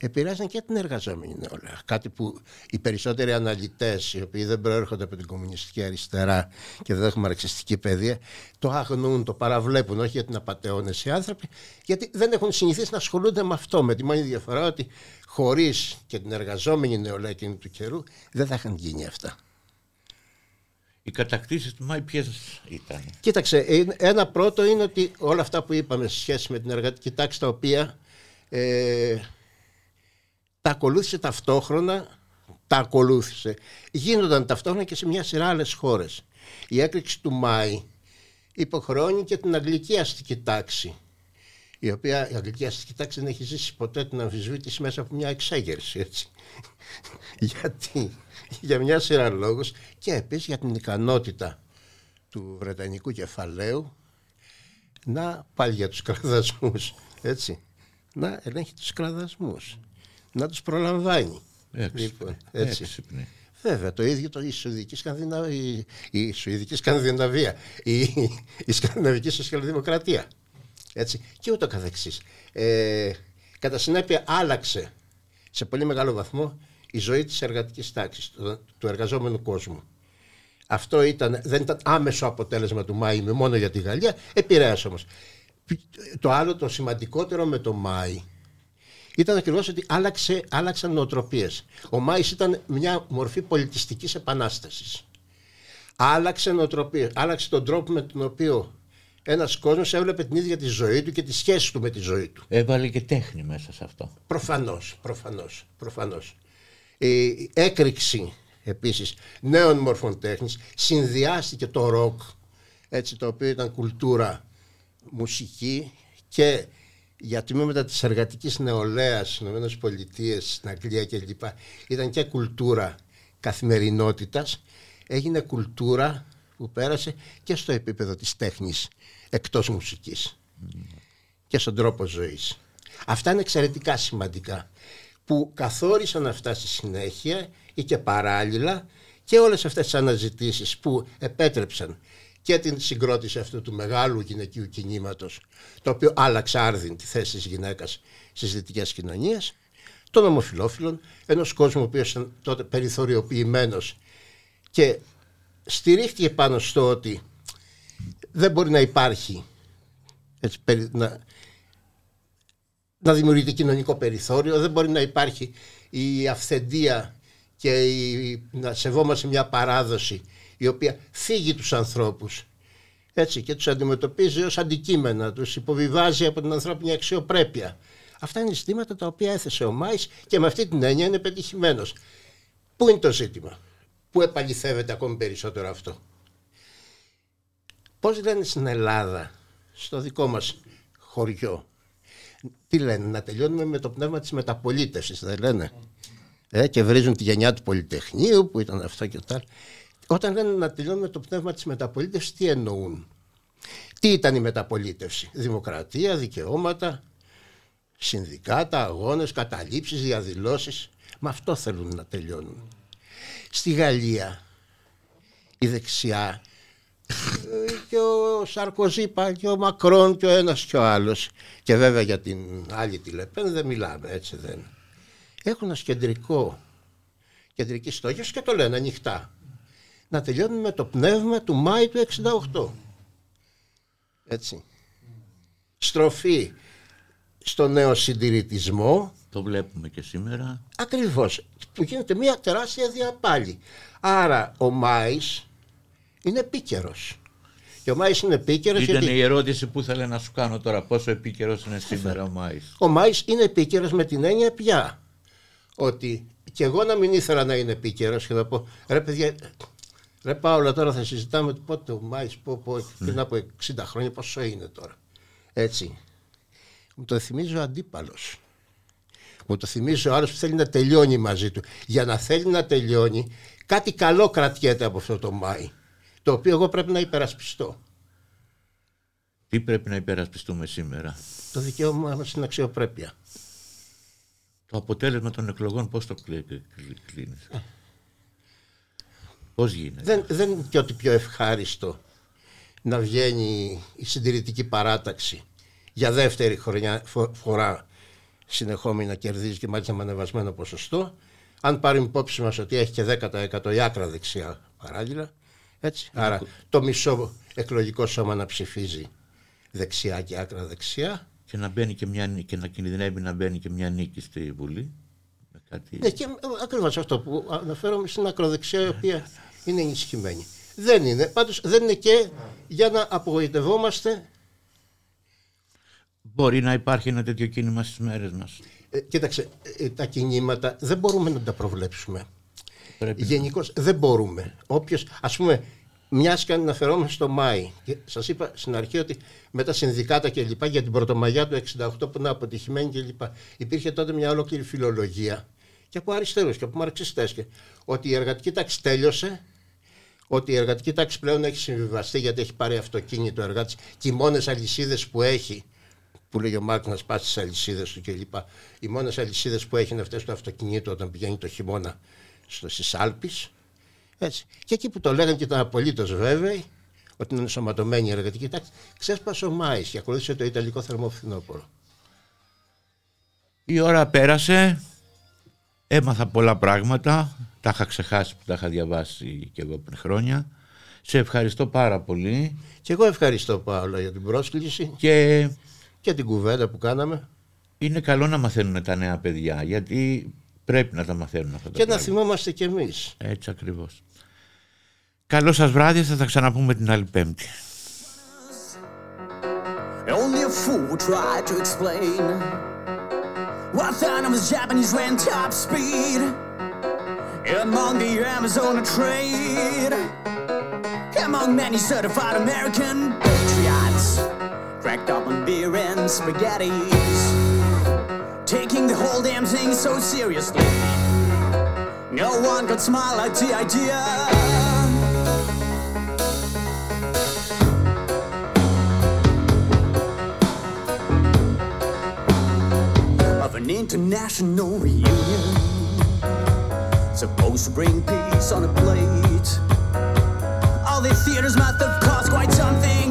επηρέαζαν και την εργαζόμενη νεολαία. Κάτι που οι περισσότεροι αναλυτές, οι οποίοι δεν προέρχονται από την κομμουνιστική αριστερά και δεν έχουν μαρξιστική παιδεία, το αγνοούν, το παραβλέπουν, όχι γιατί είναι απαταιώνες οι άνθρωποι, γιατί δεν έχουν συνηθίσει να ασχολούνται με αυτό, με τη μόνη διαφορά ότι χωρίς και την εργαζόμενη νεολαία εκείνη του καιρού δεν θα είχαν γίνει αυτά. Οι κατακτήσεις του Μάη ποιες ήταν; Κοίταξε, ε, ένα πρώτο είναι ότι όλα αυτά που είπαμε σε σχέση με την εργατική τάξη τα οποία ε, τα ακολούθησε ταυτόχρονα, τα ακολούθησε. Γίνονταν ταυτόχρονα και σε μια σειρά άλλες χώρες. Η έκρηξη του Μάη υποχρεώνει και την αγγλική αστική τάξη η οποία η αγγλική αστική τάξη δεν έχει ζήσει ποτέ την αμφισβήτηση μέσα από μια εξέγερση έτσι. Γιατί για μια σειρά λόγους και επίσης για την ικανότητα του Βρετανικού κεφαλαίου να πάλι για τους κραδασμούς έτσι να ελέγχει τους κραδασμούς να τους προλαμβάνει Λοιπόν, έτσι. Έξυπνη. Βέβαια, το ίδιο το, η Σουηδική Σκανδιναβία, η, η Σουηδική Σκανδιναβία, η, η Σκανδιναβική Σοσιαλδημοκρατία. Έτσι, και ούτω καθεξής. Ε, κατά συνέπεια άλλαξε σε πολύ μεγάλο βαθμό η ζωή της εργατικής τάξης, του, του εργαζόμενου κόσμου. Αυτό ήταν, δεν ήταν άμεσο αποτέλεσμα του Μάη με μόνο για τη Γαλλία, επηρέασε όμως. Το άλλο, το σημαντικότερο με το Μάη, ήταν ακριβώς ότι άλλαξε, άλλαξαν νοοτροπίες. Ο Μάης ήταν μια μορφή πολιτιστικής επανάστασης. Άλλαξε νοοτροπίες. Άλλαξε τον τρόπο με τον οποίο ένας κόσμος έβλεπε την ίδια τη ζωή του και τη σχέση του με τη ζωή του. Έβαλε και τέχνη μέσα σε αυτό. Προφανώς, προφανώς. Προφανώς. Η έκρηξη επίσης νέων μορφών τέχνης συνδυάστηκε το ροκ έτσι το οποίο ήταν κουλτούρα μουσική και για τμήματα της εργατικής νεολαίας στις ΗΠΑ, στην Αγγλία κλπ. Ήταν και κουλτούρα καθημερινότητας, έγινε κουλτούρα που πέρασε και στο επίπεδο της τέχνης εκτός μουσικής και στον τρόπο ζωής. Αυτά είναι εξαιρετικά σημαντικά που καθόρισαν αυτά στη συνέχεια ή και παράλληλα και όλες αυτές τις αναζητήσεις που επέτρεψαν και την συγκρότηση αυτού του μεγάλου γυναικείου κινήματος το οποίο άλλαξε άρδιν τη θέση της γυναίκας στις δυτικές κοινωνίες των ομοφιλόφιλων, ενός κόσμου ο οποίος ήταν τότε περιθωριοποιημένος και στηρίχτηκε πάνω στο ότι δεν μπορεί να υπάρχει έτσι, περι- να, να δημιουργείται κοινωνικό περιθώριο, δεν μπορεί να υπάρχει η αυθεντία και η, να σεβόμαστε μια παράδοση η οποία φύγει τους ανθρώπους έτσι, και τους αντιμετωπίζει ως αντικείμενα, τους υποβιβάζει από την ανθρώπινη αξιοπρέπεια. Αυτά είναι ζητήματα τα οποία έθεσε ο Μάης και με αυτή την έννοια είναι πετυχημένος. Πού είναι το ζήτημα, πού επαληθεύεται ακόμη περισσότερο αυτό; Πώς λένε στην Ελλάδα, στο δικό μας χωριό, τι λένε, να τελειώνουμε με το πνεύμα της μεταπολίτευσης, δεν λένε; Ε, και βρίζουν τη γενιά του Πολυτεχνείου που ήταν αυτό και τα άλλα. Όταν λένε να τελειώνουμε το πνεύμα της μεταπολίτευσης, τι εννοούν; Τι ήταν η μεταπολίτευση; Δημοκρατία, δικαιώματα, συνδικάτα, αγώνες, καταλήψεις, διαδηλώσεις. Με αυτό θέλουν να τελειώνουν. Στη Γαλλία η δεξιά ε, και ο Σαρκοζή πάει και ο Μακρόν και ο ένας και ο άλλος και βέβαια για την άλλη τη Λεπέν δεν μιλάμε έτσι δεν έχουν ένα κεντρικό κεντρική στόχη και το λένε ανοιχτά να τελειώνουν με το πνεύμα του Μάη του 68 έτσι στροφή στο νέο συντηρητισμό Το βλέπουμε και σήμερα. Ακριβώς. Που γίνεται μια τεράστια διαπάλη. Άρα ο Μάης είναι επίκαιρος. Και ο Μάης είναι επίκαιρος Ήταν γιατί η ερώτηση που ήθελα να σου κάνω τώρα. Πόσο επίκαιρος είναι σήμερα ο Μάης; ο Μάης είναι επίκαιρος με την έννοια πια. Ότι και εγώ να μην ήθελα να είναι επίκαιρος και να πω ρε παιδιά, ρε Πάολα τώρα θα συζητάμε πότε ο Μάης πω, πω, πριν από 60 χρόνια πόσο είναι τώρα. Έτσι. Μου το θυμίζει ο αντίπαλος. Μου το θυμίζει ο άλλος που θέλει να τελειώνει μαζί του. Για να θέλει να τελειώνει, κάτι καλό κρατιέται από αυτό το Μάη. Το οποίο εγώ πρέπει να υπερασπιστώ. Τι πρέπει να υπερασπιστούμε σήμερα; Το δικαίωμα μας στην αξιοπρέπεια. Το αποτέλεσμα των εκλογών πώς το κλει- κλει- κλείνεις; Πώς γίνεται; Δεν, δεν είναι και ότι πιο ευχάριστο να βγαίνει η συντηρητική παράταξη για δεύτερη χρονιά, φο- φορά συνεχόμενη να κερδίζει και μάλιστα με ανεβασμένο ποσοστό. Αν πάρουμε υπόψη μας ότι έχει και 10% η άκρα δεξιά παράλληλα. Έτσι. Άρα το μισό εκλογικό σώμα να ψηφίζει δεξιά και άκρα δεξιά. Και να, μπαίνει και, μια, νί- και να κινδυνεύει να μπαίνει και μια νίκη στη Βουλή. Με κάτι... Ναι, και ακριβώς αυτό που αναφέρομαι στην ακροδεξιά η οποία είναι ενισχυμένη. Δεν είναι. Πάντως δεν είναι και για να απογοητευόμαστε. Μπορεί να υπάρχει ένα τέτοιο κίνημα στις μέρες μας. Ε, κοίταξε, ε, τα κινήματα δεν μπορούμε να τα προβλέψουμε. Πρέπει Γενικώς δεν μπορούμε. Όποιος, ας πούμε, μιας και αναφερόμαστε στο Μάη, σας είπα στην αρχή ότι με τα συνδικάτα και λοιπά για την Πρωτομαγιά του 68 που είναι αποτυχημένη και λοιπά, υπήρχε τότε μια ολόκληρη φιλολογία και από αριστερούς και από μαρξιστές. Ότι η εργατική τάξη τέλειωσε, ότι η εργατική τάξη πλέον έχει συμβιβαστεί γιατί έχει πάρει αυτοκίνητο εργάτης και οι μόνες αλυσίδες που έχει που λέγει ο Μάρκ να σπάσει τις αλυσίδες του κλπ. Οι μόνες αλυσίδες που έχει είναι αυτές του αυτοκινήτου όταν πηγαίνει το χειμώνα στο, στις Άλπεις. Έτσι. Και εκεί που το λέγανε και ήταν απολύτως βέβαιοι ότι είναι ενσωματωμένη η εργατική τάξη, ξέσπασε ο Μάης και ακολούθησε το Ιταλικό θερμοφθινόπωρο. Η ώρα πέρασε, έμαθα πολλά πράγματα, τα είχα ξεχάσει που τα είχα διαβάσει και εγώ πριν χρόνια. Σε ευχαριστώ πάρα πολύ Και εγώ ευχαριστώ Παύλο για την πρόσκληση και και την κουβέντα που κάναμε είναι καλό να μαθαίνουν τα νέα παιδιά γιατί πρέπει να τα μαθαίνουν αυτά τα και να πράγματα. θυμόμαστε κι εμείς. Έτσι ακριβώς. Καλό σας βράδυ, θα τα ξαναπούμε την άλλη Πέμπτη. Only a fool would try to explain Thanos Japanese ran top speed among the Amazon trade. Among many certified American patriots, cracked up on beer and spaghettis, taking the whole damn thing so seriously. No one could smile at the idea. of an international reunion. Supposed to bring peace on a plate. All these theaters might have cost quite something.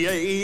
Yeah.